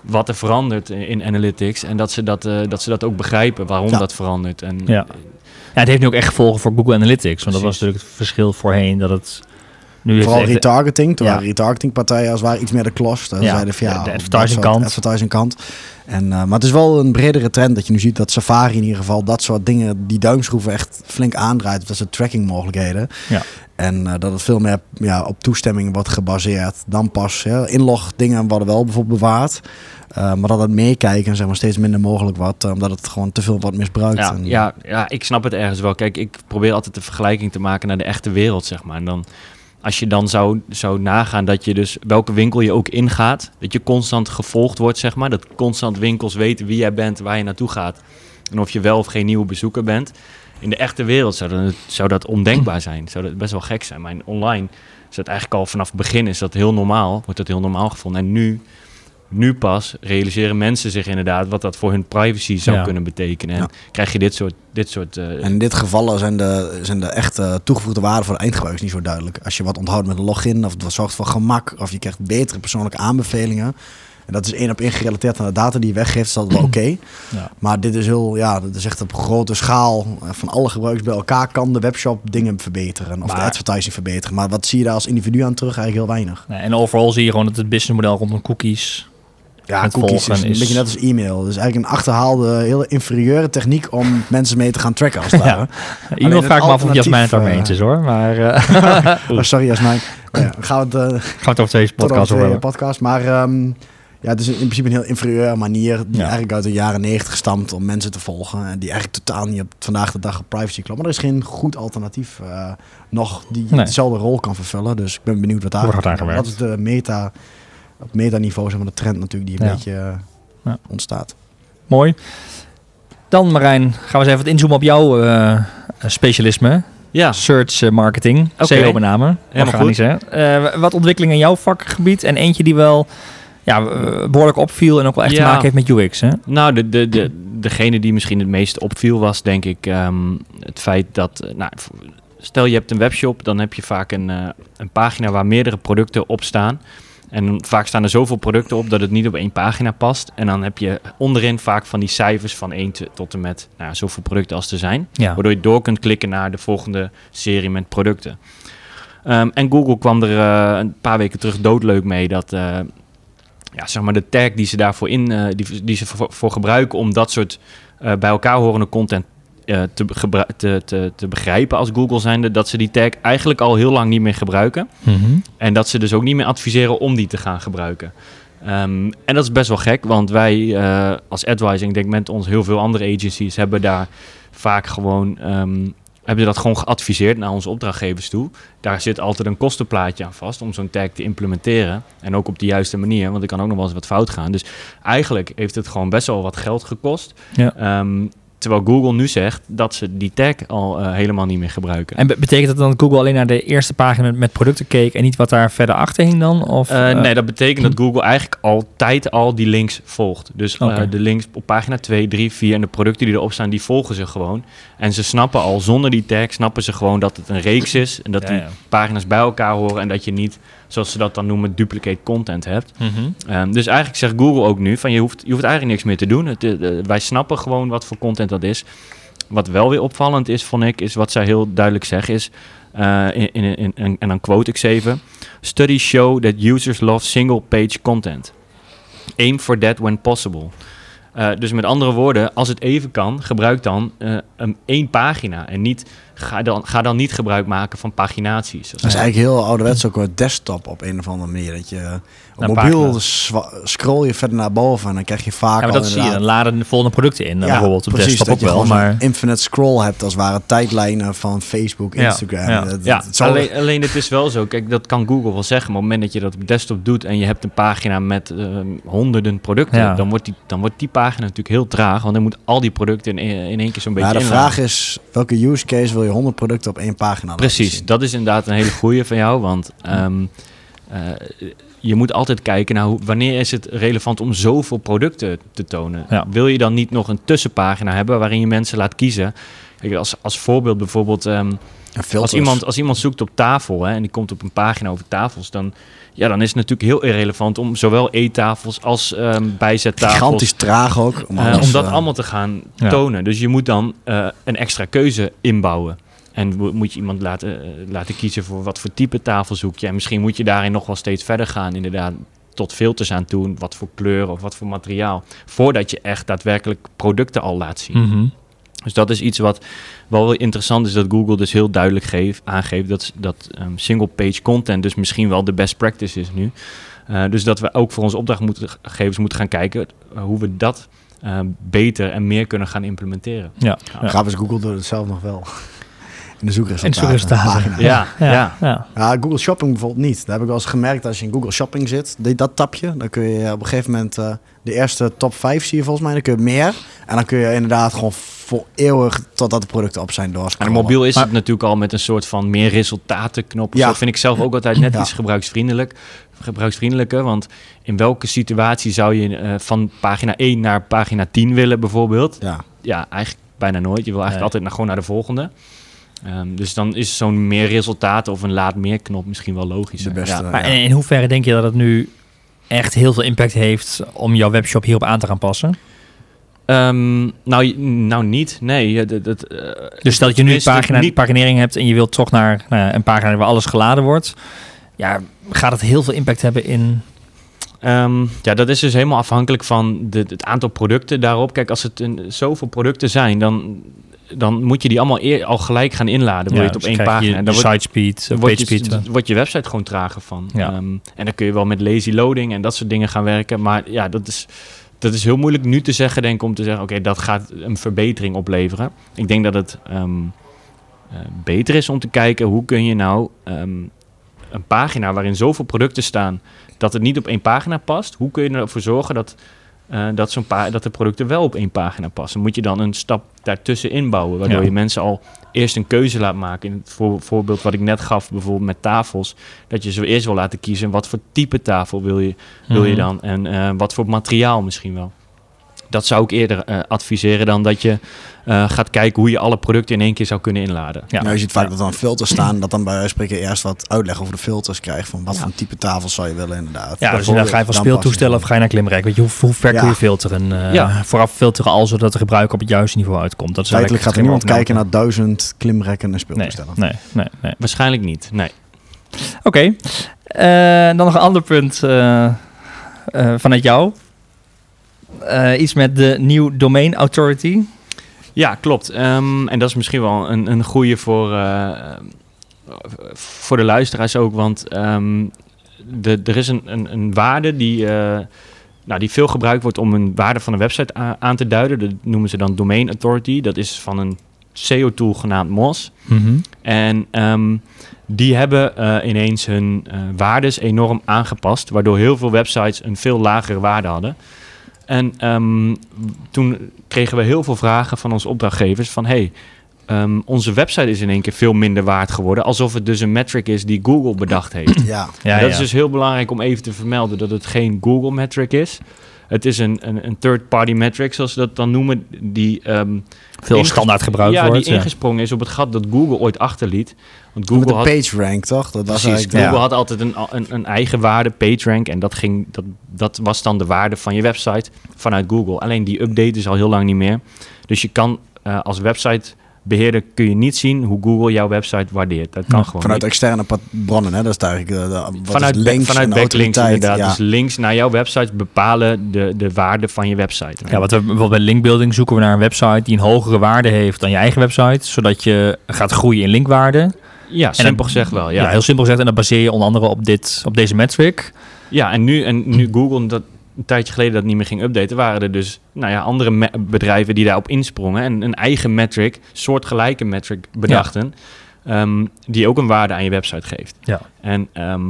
Speaker 3: wat er verandert in analytics en dat ze dat, uh, dat, ze dat ook begrijpen, waarom ja. dat verandert. En,
Speaker 1: ja. Ja, het heeft nu ook echt gevolgen voor Google Analytics. Want Precies. dat was natuurlijk het verschil voorheen dat het nu
Speaker 2: Vooral
Speaker 1: heeft
Speaker 2: retargeting. Toen ja. waren retargetingpartijen als waar iets meer de klos.
Speaker 1: Ja,
Speaker 2: zeiden van, ja,
Speaker 1: de advertising kant.
Speaker 2: Advertising kant. En, uh, maar het is wel een bredere trend dat je nu ziet dat Safari in ieder geval dat soort dingen, die duimschroeven echt flink aandraait. Dat zijn tracking mogelijkheden.
Speaker 1: Ja.
Speaker 2: En uh, dat het veel meer ja, op toestemming wordt gebaseerd. Dan pas ja, inlog dingen worden wel bijvoorbeeld bewaard. Uh, maar dat het meekijken zeg maar, steeds minder mogelijk wordt. Omdat het gewoon te veel wordt misbruikt.
Speaker 3: Ja,
Speaker 2: en,
Speaker 3: ja, ja, ik snap het ergens wel. Kijk, ik probeer altijd de vergelijking te maken naar de echte wereld, zeg maar. En dan, als je dan zou, zou nagaan dat je dus welke winkel je ook ingaat, dat je constant gevolgd wordt, zeg maar. Dat constant winkels weten wie jij bent, waar je naartoe gaat. En of je wel of geen nieuwe bezoeker bent. In de echte wereld zou dat, ondenkbaar zijn. Zou dat best wel gek zijn. Maar in online is dat eigenlijk al vanaf het begin is dat heel normaal. Wordt dat heel normaal gevonden. En nu, nu pas realiseren mensen zich inderdaad wat dat voor hun privacy zou ja. kunnen betekenen. En ja. krijg je dit soort... Dit soort uh,
Speaker 2: en in dit geval zijn de, zijn de echte toegevoegde waarden voor de eindgebruikers niet zo duidelijk. Als je wat onthoudt met een login of het zorgt voor gemak of je krijgt betere persoonlijke aanbevelingen. En dat is één op één gerelateerd aan de data die je weggeeft, is dat wel oké. Okay. [clears throat] Ja. Maar dit is heel, ja, dat is echt op grote schaal van alle gebruikers bij elkaar kan de webshop dingen verbeteren of maar, de advertising verbeteren. Maar wat zie je daar als individu aan terug? Eigenlijk heel weinig.
Speaker 1: Nee, en overal zie je gewoon dat het businessmodel rondom cookies.
Speaker 2: Ja, cookies is een beetje net als e-mail. Dus eigenlijk een achterhaalde, hele inferieure techniek om [laughs] mensen mee te gaan tracken als het ware.
Speaker 1: Ja. E-mail vraag ik me af of Jasmijn het daarmee eens is hoor. Maar,
Speaker 2: uh... [laughs] oh, [laughs] sorry Jasmijn. Ja, gaan we het, uh,
Speaker 1: gaan we het over deze podcast over
Speaker 2: podcast. Maar um, ja, het is in principe een heel inferieure manier die ja. eigenlijk uit de jaren negentig stamt om mensen te volgen. En die eigenlijk totaal niet op vandaag de dag op privacy klopt. Maar er is geen goed alternatief uh, nog die nee. dezelfde rol kan vervullen. Dus ik ben benieuwd wat daar
Speaker 1: gaat.
Speaker 2: Wat is de meta, op metaniveau, zeg maar de trend natuurlijk die een ja. beetje uh, ja. ontstaat.
Speaker 1: Mooi. Dan Marijn, gaan we eens even wat inzoomen op jouw uh, specialisme.
Speaker 3: Ja.
Speaker 1: Search uh, marketing, okay. SEO met name. Organisch, uh, wat ontwikkelingen in jouw vakgebied en eentje die wel ja, behoorlijk opviel en ook wel echt ja. te maken heeft met UX. Hè?
Speaker 3: Nou, de, de, de, degene die misschien het meest opviel was denk ik um, het feit dat... Nou, stel je hebt een webshop, dan heb je vaak een, uh, een pagina waar meerdere producten op staan. En vaak staan er zoveel producten op dat het niet op één pagina past. En dan heb je onderin vaak van die cijfers van 1 tot en met nou, zoveel producten als er zijn.
Speaker 1: Ja.
Speaker 3: Waardoor je door kunt klikken naar de volgende serie met producten. Ehm, en Google kwam er eh, een paar weken terug doodleuk mee dat eh, ja, zeg maar de tag die ze daarvoor in, eh, die, die ze voor, voor gebruiken om dat soort bij elkaar horende content te, gebru- te, te, te begrijpen als Google zijnde, dat ze die tag eigenlijk al heel lang niet meer gebruiken.
Speaker 1: Mhm.
Speaker 3: En dat ze dus ook niet meer adviseren om die te gaan gebruiken. Ehm, en dat is best wel gek, want wij eh, als advising, ik denk met ons heel veel andere agencies, hebben daar vaak gewoon, ehm, hebben dat gewoon geadviseerd naar onze opdrachtgevers toe. Daar zit altijd een kostenplaatje aan vast om zo'n tag te implementeren. En ook op de juiste manier, want er kan ook nog wel eens wat fout gaan. Dus eigenlijk heeft het gewoon best wel wat geld gekost.
Speaker 1: Ja.
Speaker 3: Ehm, terwijl Google nu zegt dat ze die tag al eh, helemaal niet meer gebruiken.
Speaker 1: En be- betekent dat dan dat Google alleen naar de eerste pagina met producten keek en niet wat daar verder achter hing dan? Of,
Speaker 3: Eh,
Speaker 1: eh,
Speaker 3: nee, dat betekent dat Google eigenlijk altijd al die links volgt. Dus de links op pagina 2, 3, 4 en de producten die erop staan, die volgen ze gewoon. En ze snappen al zonder die tag, snappen ze gewoon dat het een reeks is. En dat
Speaker 1: Ja,
Speaker 3: die
Speaker 1: ja.
Speaker 3: pagina's bij elkaar horen en dat je niet, zoals ze dat dan noemen, duplicate content hebt.
Speaker 1: Mhm.
Speaker 3: Ehm, dus eigenlijk zegt Google ook nu van je hoeft, je hoeft eigenlijk niks meer te doen. Het, eh, eh, wij snappen gewoon wat voor content dat is. Wat wel weer opvallend is, vond ik, is wat zij heel duidelijk zeggen is... eh, in, in, in- en dan quote ik ze even. Studies show that users love single-page content. Aim for that when possible. Dus met andere woorden, als het even kan, gebruik dan een één pagina. En niet, ga, dan, ga dan niet gebruik maken van paginaties.
Speaker 2: Dat is eigenlijk heel ouderwets ook met desktop op een of andere manier. Dat je op
Speaker 1: Naar
Speaker 2: mobiel scroll je verder naar boven en dan krijg je vaak
Speaker 1: Ja, maar
Speaker 2: al
Speaker 1: dat zie je. Dan laden de volgende producten in. dan
Speaker 2: Ja,
Speaker 1: bijvoorbeeld op
Speaker 2: precies,
Speaker 1: desktop
Speaker 2: dat
Speaker 1: ook
Speaker 2: je
Speaker 1: wel. Maar
Speaker 2: infinite scroll hebt als het ware tijdlijnen van Facebook,
Speaker 1: Ja,
Speaker 2: Instagram.
Speaker 1: ja.
Speaker 2: Dat-
Speaker 3: alleen, alleen het is wel zo. Kijk, dat kan Google wel zeggen. Maar op het moment dat je dat op desktop doet en je hebt een pagina met eh, honderden producten,
Speaker 1: Ja.
Speaker 3: dan, wordt die, dan wordt die pagina natuurlijk heel traag. Want dan moet al die producten in, in één keer zo'n beetje
Speaker 2: maar de
Speaker 3: inladen.
Speaker 2: vraag is, welke use case wil je 100 producten op één pagina laten
Speaker 3: Precies,
Speaker 2: zien?
Speaker 3: dat is inderdaad een hele goeie van jou. Want ehm, eh, je moet altijd kijken naar hoe, wanneer is het relevant om zoveel producten te tonen.
Speaker 1: Ja.
Speaker 3: Wil je dan niet nog een tussenpagina hebben waarin je mensen laat kiezen? Kijk, als, als voorbeeld bijvoorbeeld... ehm. Als iemand, als iemand zoekt op tafel hè, en die komt op een pagina over tafels, dan, ja, dan is het natuurlijk heel irrelevant om zowel eettafels als ehm bijzettafels.
Speaker 2: Gigantisch traag ook. Om,
Speaker 3: eh, om dat
Speaker 2: eh,
Speaker 3: allemaal te gaan
Speaker 1: Ja.
Speaker 3: tonen. Dus je moet dan eh, een extra keuze inbouwen. En mo- moet je iemand laten, laten kiezen voor wat voor type tafel zoek je. En misschien moet je daarin nog wel steeds verder gaan, inderdaad. Tot filters aan toe, wat voor kleur of wat voor materiaal. Voordat je echt daadwerkelijk producten al laat zien.
Speaker 1: Mhm.
Speaker 3: Dus dat is iets wat wel interessant is dat Google dus heel duidelijk geeft, aangeeft dat, dat ehm, single-page content dus misschien wel de best practice is nu. Eh, dus dat we ook voor onze opdrachtgevers moeten gaan kijken eh, hoe we dat ehm, beter en meer kunnen gaan implementeren.
Speaker 1: ja. ja.
Speaker 2: Is, Google doet het zelf nog wel. In de zoekresultaten.
Speaker 1: In de zoekresultaten.
Speaker 2: pagina.
Speaker 3: Ja, ja.
Speaker 1: Ja, ja.
Speaker 2: Google Shopping bijvoorbeeld niet. Daar heb ik wel eens gemerkt als je in Google Shopping zit, dat tapje, dan kun je op een gegeven moment eh, de eerste top 5 zie je volgens mij, dan kun je meer. En dan kun je inderdaad gewoon voor eeuwig totdat de producten op zijn
Speaker 3: En
Speaker 2: doorscrollen.
Speaker 3: mobiel is
Speaker 1: Maar-
Speaker 3: het natuurlijk al met een soort van meer resultatenknop.
Speaker 2: Ja.
Speaker 3: Ja. Dat vind ik zelf ook altijd net
Speaker 2: Ja.
Speaker 3: iets gebruiksvriendelijk, gebruiksvriendelijker. Want in welke situatie zou je eh, van pagina 1 naar pagina 10 willen bijvoorbeeld?
Speaker 2: Ja,
Speaker 3: ja, eigenlijk bijna nooit. Je wil eigenlijk
Speaker 1: Nee.
Speaker 3: altijd naar, gewoon naar de volgende. Ehm, dus dan is zo'n meer resultaten of een laat meer knop misschien wel logischer.
Speaker 2: de beste.
Speaker 3: Ja.
Speaker 1: Maar
Speaker 2: ja.
Speaker 1: in, in hoeverre denk je dat het nu echt heel veel impact heeft om jouw webshop hierop aan te gaan passen?
Speaker 3: Ehm, nou, nou niet. Nee. Dat, dat, eh,
Speaker 1: Dus stel dat je nu een pagina,
Speaker 3: niet-
Speaker 1: paginering hebt en je wilt toch naar nou ja, een pagina waar alles geladen wordt. Ja, gaat het heel veel impact hebben in...
Speaker 3: Ehm, ja, dat is dus helemaal afhankelijk van de, het aantal producten daarop. Kijk, als het een, zoveel producten zijn, dan, dan moet je die allemaal eer, al gelijk gaan inladen. Wil je het op
Speaker 1: dus
Speaker 3: één pagina.
Speaker 1: Je,
Speaker 3: Dan
Speaker 1: je
Speaker 3: wordt-
Speaker 1: site speed,
Speaker 3: dan
Speaker 1: of
Speaker 3: wordt
Speaker 1: page
Speaker 3: je,
Speaker 1: speed. eh.
Speaker 3: wordt je website gewoon trager van.
Speaker 1: Ja.
Speaker 3: Ehm, en dan kun je wel met lazy loading en dat soort dingen gaan werken. Maar ja, dat is, dat is heel moeilijk nu te zeggen, denk ik, om te zeggen... oké, dat gaat een verbetering opleveren. Ik denk dat het ehm, eh, beter is om te kijken... hoe kun je nou ehm, een pagina waarin zoveel producten staan... dat het niet op één pagina past... hoe kun je ervoor zorgen dat... eh, dat, zo'n pa- dat de producten wel op één pagina passen. Moet je dan een stap daartussen inbouwen, waardoor
Speaker 1: Ja.
Speaker 3: je mensen al eerst een keuze laat maken. In het voor, voorbeeld wat ik net gaf, bijvoorbeeld met tafels, dat je ze eerst wil laten kiezen wat voor type tafel wil je, wil je
Speaker 1: Mhm.
Speaker 3: dan en eh, wat voor materiaal misschien wel. Dat zou ik eerder eh, adviseren dan dat je eh, gaat kijken hoe je alle producten in één keer zou kunnen inladen.
Speaker 1: Ja.
Speaker 2: Nou, je ziet vaak
Speaker 1: Ja.
Speaker 2: dat er dan filters staan, dat dan bij wijze van spreken eerst wat uitleg over de filters krijgt. Van wat
Speaker 1: Ja.
Speaker 2: voor type tafels zou je willen inderdaad.
Speaker 1: Ja, dus dan ga je van speeltoestellen of ga je naar klimrek. Weet je, hoe, hoe ver kun je filteren? Eh,
Speaker 3: Ja.
Speaker 1: Vooraf filteren al zodat de gebruiker op het juiste niveau uitkomt. Dat is
Speaker 2: Feitelijk gaat er
Speaker 1: eigenlijk
Speaker 2: niemand kijken naar duizend klimrekken en speeltoestellen.
Speaker 1: nee, nee, nee.
Speaker 3: Waarschijnlijk niet, nee.
Speaker 1: Oké. Eh, dan nog een ander punt eh, eh, vanuit jou. Eh, iets met de New Domain Authority.
Speaker 3: Ja, klopt. Ehm, en dat is misschien wel een, een goede voor, eh, voor de luisteraars ook. Want ehm, de, er is een, een, een waarde die, eh, nou, die veel gebruikt wordt om een waarde van een website aan te duiden. Dat noemen ze dan Domain Authority. Dat is van een SEO-tool genaamd Moz. En ehm, die hebben eh, ineens hun eh waardes enorm aangepast, waardoor heel veel websites een veel lagere waarde hadden. En ehm, toen kregen we heel veel vragen van onze opdrachtgevers van hey, ehm, onze website is in één keer veel minder waard geworden, alsof het dus een metric is die Google bedacht heeft.
Speaker 2: Ja,
Speaker 1: Ja,
Speaker 3: En dat
Speaker 1: ja.
Speaker 3: is dus heel belangrijk om even te vermelden dat het geen Google metric is. Het is een, een, een third-party metric, zoals ze dat dan noemen, die ehm,
Speaker 1: Veel standaard gebruikt
Speaker 3: ja,
Speaker 1: wordt.
Speaker 3: die ingesprongen is op het gat dat Google ooit achterliet. Want
Speaker 2: Google met
Speaker 3: had,
Speaker 2: de page rank toch? Dat was
Speaker 3: precies,
Speaker 2: eigenlijk
Speaker 3: Google
Speaker 2: ja.
Speaker 3: had altijd een, een, een eigen waarde, PageRank, en dat, ging, dat, dat was dan de waarde van je website vanuit Google. Alleen die update is al heel lang niet meer. Dus je kan eh, als websitebeheerder kun je niet zien hoe Google jouw website waardeert. Dat kan
Speaker 1: Ja,
Speaker 3: gewoon
Speaker 2: Vanuit
Speaker 3: niet.
Speaker 2: externe bronnen, hè? Dat is eigenlijk de, de, wat
Speaker 3: Vanuit,
Speaker 2: is links
Speaker 3: vanuit
Speaker 2: en
Speaker 3: backlinks inderdaad.
Speaker 2: Ja.
Speaker 3: Dus links naar jouw website bepalen de, de waarde van je website.
Speaker 1: Ja, wat we bijvoorbeeld bij linkbuilding zoeken we naar een website die een hogere waarde heeft dan je eigen website, zodat je gaat groeien in linkwaarde.
Speaker 3: ja,
Speaker 1: En
Speaker 3: simpel gezegd wel.
Speaker 1: Ja.
Speaker 3: Ja,
Speaker 1: heel simpel gezegd. En dat baseer je onder andere op, dit, op deze metric.
Speaker 3: Ja, en nu, en nu Google dat een tijdje geleden dat niet meer ging updaten, waren er dus nou ja, andere bedrijven die daarop insprongen en een eigen metric, soortgelijke metric bedachten, ehm, die ook een waarde aan je website geeft.
Speaker 1: Ja.
Speaker 3: En ehm,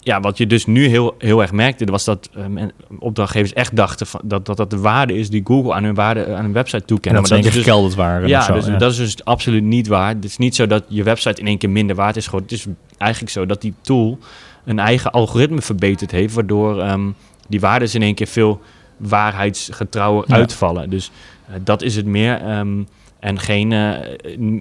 Speaker 3: ja, wat je dus nu heel, heel erg merkte, was dat ehm, opdrachtgevers echt dachten van, dat, dat dat de waarde is die Google aan hun, waarde, aan hun website
Speaker 1: En
Speaker 3: toekennen.
Speaker 1: dat één keer
Speaker 3: is dus
Speaker 1: waren.
Speaker 3: ja,
Speaker 1: zo,
Speaker 3: dus
Speaker 1: ja.
Speaker 3: dat is dus absoluut niet waar. Het is niet zo dat je website in één keer minder waard is geworden. Het is eigenlijk zo dat die tool een eigen algoritme verbeterd heeft, waardoor die waarden in één keer veel waarheidsgetrouwer
Speaker 1: Ja.
Speaker 3: uitvallen. Dus eh, dat is het meer. ehm, en geen, eh,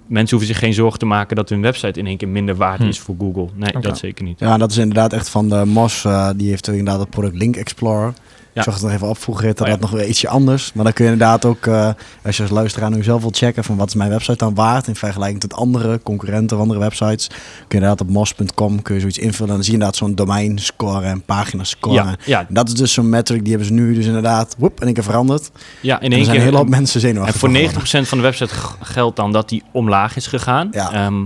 Speaker 3: mensen hoeven zich geen zorgen te maken dat hun website in één keer minder waard
Speaker 1: Hm.
Speaker 3: is voor Google. Nee, dat zeker niet.
Speaker 2: Ja, dat is inderdaad echt van de MOS. eh, die heeft inderdaad het product Link Explorer. Ik zag het nog even op. Vroeger heette
Speaker 1: Oh,
Speaker 2: dat nog weer ietsje anders. Maar dan kun je inderdaad ook, eh, als je als luisteraar nu zelf wil checken van wat is mijn website dan waard in vergelijking tot andere concurrenten of andere websites, kun je inderdaad op mos.com kun je zoiets invullen en dan zie je inderdaad zo'n domein score en pagina score.
Speaker 3: Ja, ja,
Speaker 2: En Dat is dus zo'n metric, die hebben ze nu dus inderdaad woep, in één keer veranderd.
Speaker 3: ja, in
Speaker 2: En er
Speaker 3: één
Speaker 2: zijn
Speaker 3: keer.
Speaker 2: een hele hoop mensen
Speaker 3: En
Speaker 2: zenuwachtig
Speaker 3: voor
Speaker 2: van
Speaker 3: 90% van de website geldt dan dat die omlaag is gegaan.
Speaker 2: Ja.
Speaker 3: Ehm,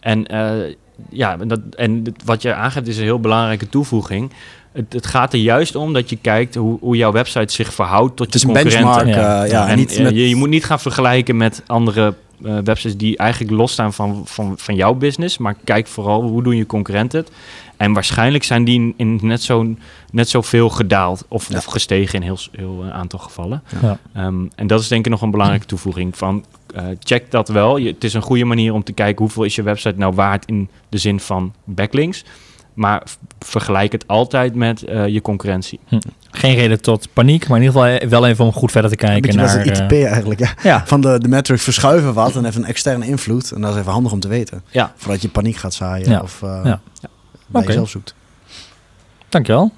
Speaker 3: en eh, ja, dat, en wat je aangeeft is een heel belangrijke toevoeging. Het, het gaat er juist om dat je kijkt hoe, hoe jouw website zich verhoudt tot
Speaker 2: Het is
Speaker 3: je
Speaker 2: een
Speaker 3: concurrenten.
Speaker 2: benchmark.
Speaker 1: Ja.
Speaker 2: eh, ja,
Speaker 3: en
Speaker 2: niet
Speaker 3: eh,
Speaker 2: met,
Speaker 3: je, je moet niet gaan vergelijken met andere eh, websites die eigenlijk losstaan van, van, van jouw business. Maar kijk vooral hoe doen je concurrenten het. En waarschijnlijk zijn die in net, zo, net zoveel gedaald of,
Speaker 2: Ja.
Speaker 3: of gestegen in heel, heel eh, aantal gevallen.
Speaker 1: Ja.
Speaker 3: Ehm, en dat is denk ik nog een belangrijke toevoeging. Van, eh, check dat wel. Je, het is een goede manier om te kijken hoeveel is je website nou waard in de zin van backlinks. Maar vergelijk het altijd met eh, je concurrentie.
Speaker 1: Geen reden tot paniek, maar in ieder geval wel even om goed verder te
Speaker 2: een
Speaker 1: kijken
Speaker 2: beetje
Speaker 1: naar...
Speaker 2: het
Speaker 1: eh,
Speaker 2: ITP eigenlijk. Ja.
Speaker 1: ja,
Speaker 2: Van de, de metrics verschuiven wat en even een externe invloed. En dat is even handig om te weten.
Speaker 3: Ja.
Speaker 2: Voordat je paniek gaat zaaien
Speaker 1: Ja.
Speaker 2: of uh,
Speaker 1: Ja.
Speaker 2: bij
Speaker 1: Oké.
Speaker 2: jezelf zoekt.
Speaker 1: dankjewel.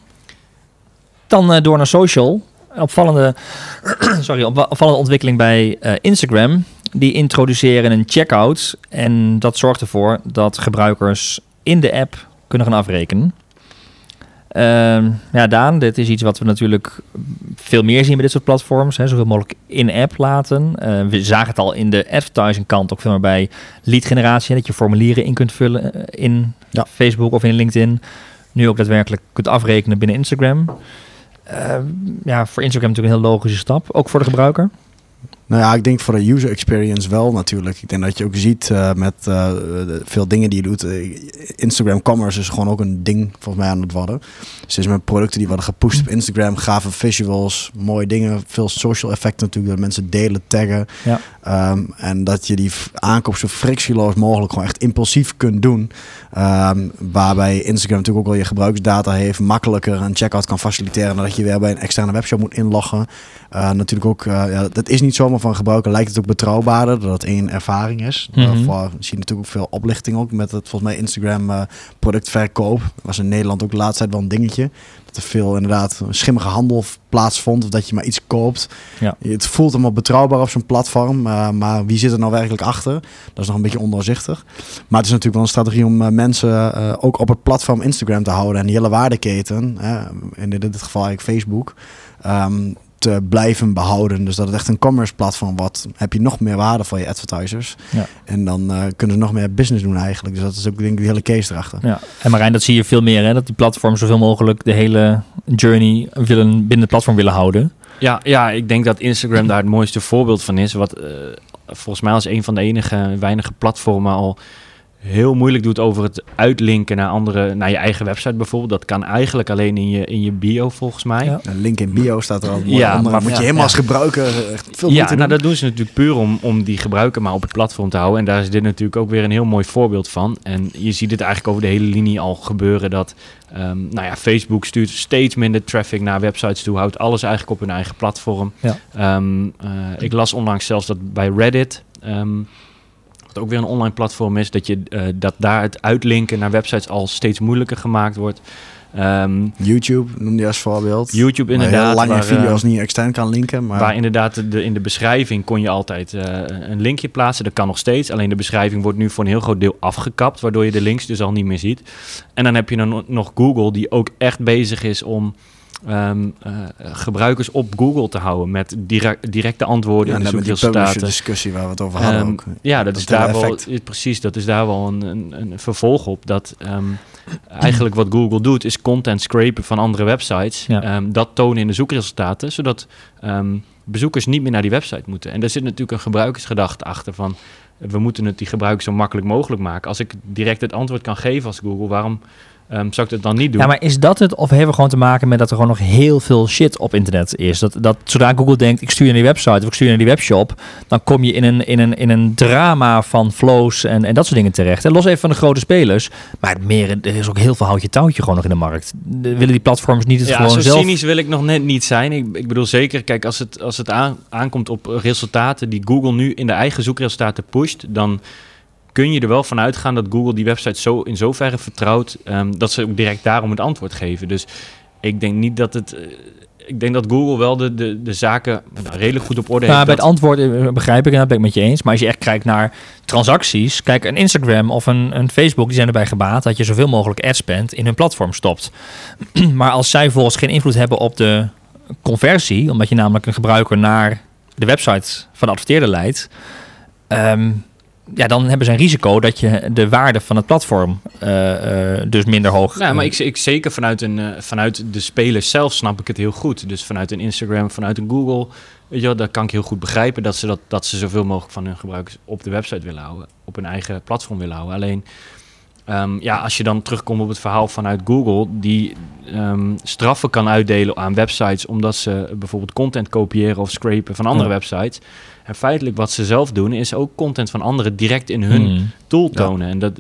Speaker 1: Dan eh, door naar social. Een Opvallende, [clears throat] sorry, op- opvallende ontwikkeling bij eh, Instagram. Die introduceren een checkout. En dat zorgt ervoor dat gebruikers in de app kunnen gaan afrekenen. Ehm, ja, Daan, dit is iets wat we natuurlijk veel meer zien bij dit soort platforms. Hè, zoveel mogelijk in-app laten. Eh, we zagen het al in de advertising kant ook veel meer bij lead generatie. hè, Dat je formulieren in kunt vullen eh, in
Speaker 2: Ja.
Speaker 1: Facebook of in LinkedIn. Nu ook daadwerkelijk kunt afrekenen binnen Instagram. Ehm, ja, voor Instagram natuurlijk een heel logische stap. Ook voor de gebruiker.
Speaker 2: Nou ja, ik denk voor de user experience wel natuurlijk. Ik denk dat je ook ziet uh, met uh, veel dingen die je doet. Instagram commerce is gewoon ook een ding volgens mij aan het worden. Dus met producten die worden gepusht op Instagram, gave visuals, mooie dingen, veel social effect natuurlijk, dat mensen delen, taggen. Ja. Um, en dat je die aankoop zo frictieloos mogelijk gewoon echt impulsief kunt doen. Um, waarbij Instagram natuurlijk ook wel je gebruiksdata heeft, makkelijker een checkout kan faciliteren dan dat je weer bij een externe webshop moet inloggen. Uh, natuurlijk ook, ja, dat is niet zomaar van gebruiken, lijkt het ook betrouwbaarder, dat het één ervaring is. Mm -hmm. Daarvoor zie je natuurlijk ook veel oplichting ook met het volgens mij Instagram uh, productverkoop. Dat was in Nederland ook de laatste tijd wel een dingetje. Dat er veel inderdaad schimmige handel plaatsvond of dat je maar iets koopt. Ja. Het voelt allemaal betrouwbaar op zo'n platform, maar wie zit er nou werkelijk achter? Dat is nog een beetje ondoorzichtig. Maar het is natuurlijk wel een strategie om mensen ook op het platform Instagram te houden en die hele waardeketen, in dit, geval eigenlijk Facebook. Um, te blijven behouden. Dus dat het echt een commerce platform wordt, heb je nog meer waarde voor je advertisers. Ja. En dan uh, kunnen ze nog meer business doen eigenlijk. Dus dat is ook denk ik de hele case erachter.
Speaker 1: Ja. En Marijn, dat zie je veel meer, hè? dat die platforms zoveel mogelijk de hele journey willen binnen het platform willen houden.
Speaker 3: Ja, ja, ik denk dat Instagram daar het mooiste voorbeeld van is. Wat uh, volgens mij als een van de enige weinige platformen al heel moeilijk doet over het uitlinken naar andere, naar je eigen website bijvoorbeeld. Dat kan eigenlijk alleen in je, in je bio volgens mij.
Speaker 2: Ja. Een link in bio staat er al ja, onder. Maar moet je helemaal als gebruiker echt veel
Speaker 3: Ja, nou dat doen ze natuurlijk puur om, om die gebruiker maar op het platform te houden. En daar is dit natuurlijk ook weer een heel mooi voorbeeld van. En je ziet het eigenlijk over de hele linie al gebeuren dat, um, nou ja, Facebook stuurt steeds minder traffic naar websites toe, houdt alles eigenlijk op hun eigen platform. Ja. Um, uh, ik las onlangs zelfs dat bij Reddit um, ook weer een online platform is, dat, je, uh, dat daar het uitlinken naar websites al steeds moeilijker gemaakt wordt.
Speaker 2: Um, YouTube noem je als voorbeeld.
Speaker 3: YouTube inderdaad.
Speaker 2: lange waar, video's uh, niet extern kan linken. Maar...
Speaker 3: Waar inderdaad de, in de beschrijving kon je altijd uh, een linkje plaatsen. Dat kan nog steeds. Alleen de beschrijving wordt nu voor een heel groot deel afgekapt. Waardoor je de links dus al niet meer ziet. En dan heb je dan nog Google die ook echt bezig is om um, uh, gebruikers op Google te houden met direct, directe antwoorden ja, in de zoekresultaten.
Speaker 2: De discussie waar we het over hadden um, ook.
Speaker 3: Ja, dat, dat is daar wel precies. Dat is daar wel een, een, een vervolg op. Dat um, eigenlijk wat Google doet is content scrapen van andere websites. Ja. dat tonen in de zoekresultaten, zodat bezoekers niet meer naar die website moeten. En daar zit natuurlijk een gebruikersgedachte achter van we moeten het die gebruikers zo makkelijk mogelijk maken. Als ik direct het antwoord kan geven als Google, waarom Um, zou ik het dan niet doen?
Speaker 1: Ja, maar is dat het? Of hebben we gewoon te maken met dat er gewoon nog heel veel shit op internet is? Dat, dat zodra Google denkt, ik stuur naar die website of ik stuur naar die webshop, dan kom je in een, in een, in een drama van flows en, en dat soort dingen terecht. En los even van de grote spelers, maar meer, er is ook heel veel houtje touwtje gewoon nog in de markt. De, willen die platforms niet het
Speaker 3: ja,
Speaker 1: gewoon
Speaker 3: zo
Speaker 1: zelf...
Speaker 3: cynisch wil ik nog net niet zijn. Ik, ik bedoel zeker, kijk, als het, als het aan, aankomt op resultaten die Google nu in de eigen zoekresultaten pusht, dan kun je er wel van uitgaan dat Google die website zo in zoverre vertrouwt um, dat ze ook direct daarom het antwoord geven. Dus ik denk niet dat het. Uh, ik denk dat Google wel de, de, de zaken nou, redelijk goed op orde
Speaker 1: nou,
Speaker 3: heeft.
Speaker 1: Bij het antwoord eh, begrijp ik en dat ben ik met je eens. Maar als je echt kijkt naar transacties, kijk, een Instagram of een, een Facebook, die zijn erbij gebaat dat je zoveel mogelijk adspend in hun platform stopt. [clears throat] maar als zij volgens geen invloed hebben op de conversie, omdat je namelijk een gebruiker naar de website van de adverteerder leidt. Um, ja, dan hebben ze een risico dat je de waarde van het platform uh, uh, dus minder hoog...
Speaker 3: Ja, maar ik, ik zeker vanuit, een, uh, vanuit de spelers zelf snap ik het heel goed. Dus vanuit een Instagram, vanuit een Google, weet je wel, dat kan ik heel goed begrijpen... dat ze, dat, dat ze zoveel mogelijk van hun gebruikers op de website willen houden. Op hun eigen platform willen houden. Alleen, um, ja, als je dan terugkomt op het verhaal vanuit Google... die um, straffen kan uitdelen aan websites... omdat ze bijvoorbeeld content kopiëren of scrapen van andere ja. websites... En feitelijk wat ze zelf doen, is ook content van anderen direct in hun mm. tool tonen. Ja. En, dat,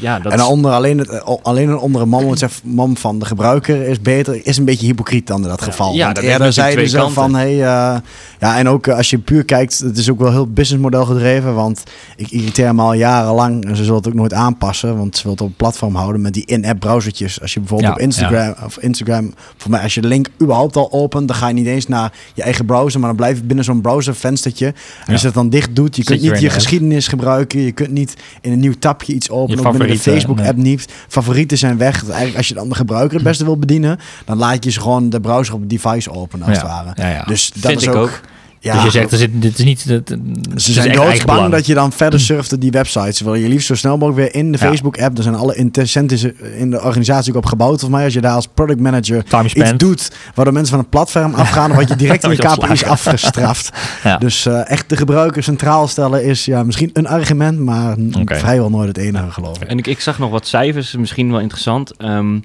Speaker 3: ja, dat
Speaker 2: en onder, alleen, het, alleen een onder een man, man van de gebruiker is beter, is een beetje hypocriet dan in dat geval. Ja, Want dat eerder zeiden ze van, hey, uh, ja, en ook als je puur kijkt, het is ook wel heel businessmodel gedreven, want ik irriteer me al jarenlang en ze zullen het ook nooit aanpassen, want ze willen het op een platform houden met die in-app browsertjes. Als je bijvoorbeeld ja, op Instagram, of Instagram, voor mij als je de link überhaupt al opent, dan ga je niet eens naar je eigen browser, maar dan blijf je binnen zo'n browser venstertje en als je dat dan dicht doet, je kunt niet je geschiedenis gebruiken. Je kunt niet in een nieuw tapje iets openen. Ook binnen de Facebook-app niet. Favorieten zijn weg. Eigenlijk als je dan de gebruiker het beste wil bedienen, dan laat je ze gewoon de browser op het device openen als het ware. Dus dat
Speaker 3: Vind
Speaker 2: is
Speaker 3: ook,
Speaker 2: ook Ja,
Speaker 1: dus je zegt, er zit, dit is niet... Het, het
Speaker 2: Ze zijn doodsbang dat je dan verder surft op die websites. Wil je liefst zo snel mogelijk weer in de
Speaker 1: Ja.
Speaker 2: Facebook-app. Er zijn alle incentives in de organisatie ook op gebouwd. Volgens mij als je daar als product manager iets doet... waardoor mensen van het platform afgaan... word je [laughs] direct in je KPI's afgestraft. [laughs]
Speaker 1: Ja.
Speaker 2: Dus eh, echt de gebruiker centraal stellen is ja, misschien een argument... maar vrijwel nooit het enige geloof ik.
Speaker 3: En ik, ik zag nog wat cijfers, misschien wel interessant. Ehm,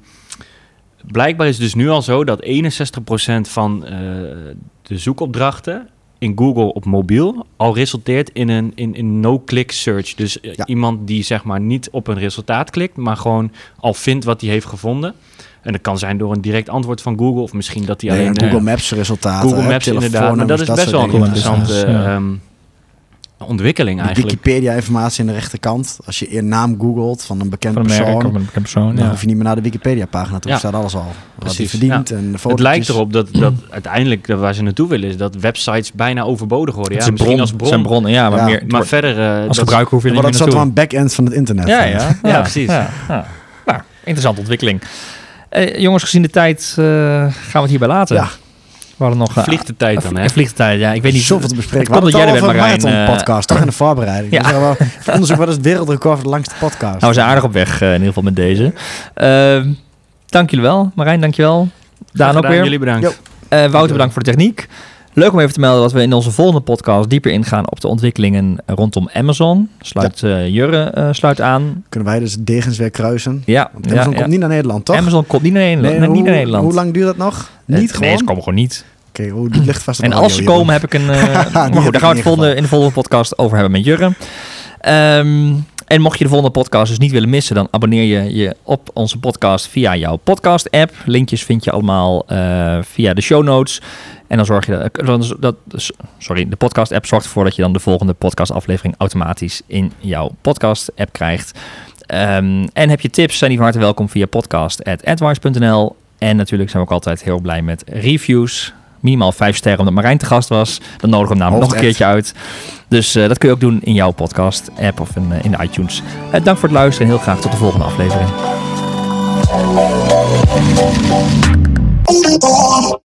Speaker 3: blijkbaar is het dus nu al zo dat 61% van eh, de zoekopdrachten in Google op mobiel al resulteert in een in, in no-click search. Dus eh,
Speaker 2: Ja.
Speaker 3: iemand die zeg maar niet op een resultaat klikt, maar gewoon al vindt wat hij heeft gevonden. En dat kan zijn door een direct antwoord van Google of misschien dat hij
Speaker 2: Nee,
Speaker 3: alleen...
Speaker 2: en Google
Speaker 3: eh,
Speaker 2: Maps resultaten.
Speaker 3: Google Maps inderdaad. Maar dat is best wel een interessante
Speaker 1: ja.
Speaker 3: ehm, ontwikkeling eigenlijk.
Speaker 2: Wikipedia-informatie aan de rechterkant. Als je je naam googelt van een bekend
Speaker 1: Van een
Speaker 2: persoon...
Speaker 1: of een bekend persoon.
Speaker 2: dan
Speaker 1: Ja.
Speaker 2: hoef je niet meer naar de Wikipedia-pagina toe.
Speaker 3: Ja.
Speaker 2: staat alles al. Wat hij verdient en de foto's.
Speaker 3: Het lijkt erop dat, dat [clears throat] uiteindelijk dat waar ze naartoe willen is dat websites bijna overbodig worden. Ja,
Speaker 1: zijn
Speaker 3: misschien
Speaker 1: bron,
Speaker 3: als bron.
Speaker 1: zijn bronnen, ja, maar
Speaker 2: Ja.
Speaker 1: meer...
Speaker 3: Maar verder... eh,
Speaker 1: als gebruiker hoef je er
Speaker 2: Maar
Speaker 1: niet
Speaker 2: dat
Speaker 1: meer
Speaker 2: is
Speaker 1: naartoe.
Speaker 2: van back-end van het internet.
Speaker 1: Ja, ja, [laughs]
Speaker 3: Ja, precies.
Speaker 1: Ja, ja. Nou, interessante ontwikkeling. Eh, jongens, gezien de tijd eh, gaan we het hierbij laten.
Speaker 2: Ja.
Speaker 1: We hadden nog... eh,
Speaker 3: Vliegt de tijd dan, hè?
Speaker 1: Vliegt de tijd, ja. Ik weet niet...
Speaker 2: Zoveel te bespreken.
Speaker 1: Het komt
Speaker 2: We
Speaker 1: dat jij er bent, Marijn.
Speaker 2: een
Speaker 1: eh,
Speaker 2: podcast, toch? In de voorbereiding. [laughs]
Speaker 1: Ja.
Speaker 2: We, voor onderzoek, wat is het wereldrecord voor de langste podcast?
Speaker 1: Nou, we zijn aardig op weg, eh, in ieder geval met deze. Ehm, dank jullie wel. Marijn, dank je wel. Daan ook weer.
Speaker 3: Jullie bedankt.
Speaker 1: Eh, Wouter, bedankt voor de techniek. Leuk om even te melden dat we in onze volgende podcast dieper ingaan op de ontwikkelingen rondom Amazon. Sluit eh, Jurre eh, sluit aan.
Speaker 2: Kunnen wij dus degens weer kruisen?
Speaker 1: Ja,
Speaker 2: Want Amazon
Speaker 1: ja.
Speaker 2: komt niet naar Nederland, toch?
Speaker 1: Amazon komt niet naar Nederland.
Speaker 2: Nee,
Speaker 1: Nee, niet
Speaker 2: hoe,
Speaker 1: naar Nederland.
Speaker 2: Hoe lang duurt dat nog? Niet gewoon?
Speaker 1: Nee, ze komen gewoon niet.
Speaker 2: Oké, hoe het ligt vast op
Speaker 1: En als ze komen, heb ik een. [laughs] eh, maar goed, daar gaan we het in de volgende podcast over hebben met Jurre. Ehm, en mocht je de volgende podcast dus niet willen missen, dan abonneer je je op onze podcast via jouw podcast-app. Linkjes vind je allemaal eh, via de show notes. En dan zorg je dat, dan- dat sorry, de podcast-app zorgt ervoor dat je dan de volgende podcast-aflevering automatisch in jouw podcast-app krijgt. Ehm, en heb je tips, zijn die van harte welkom via podcast.advice.nl. En natuurlijk zijn we ook altijd heel blij met reviews. Minimaal vijf sterren omdat Marijn te gast was. Dan nodigen we hem namelijk nog een keertje uit. Dus eh, dat kun je ook doen in jouw podcast-app of in, eh, in de iTunes. Eh, dank voor het luisteren en heel graag tot de volgende aflevering.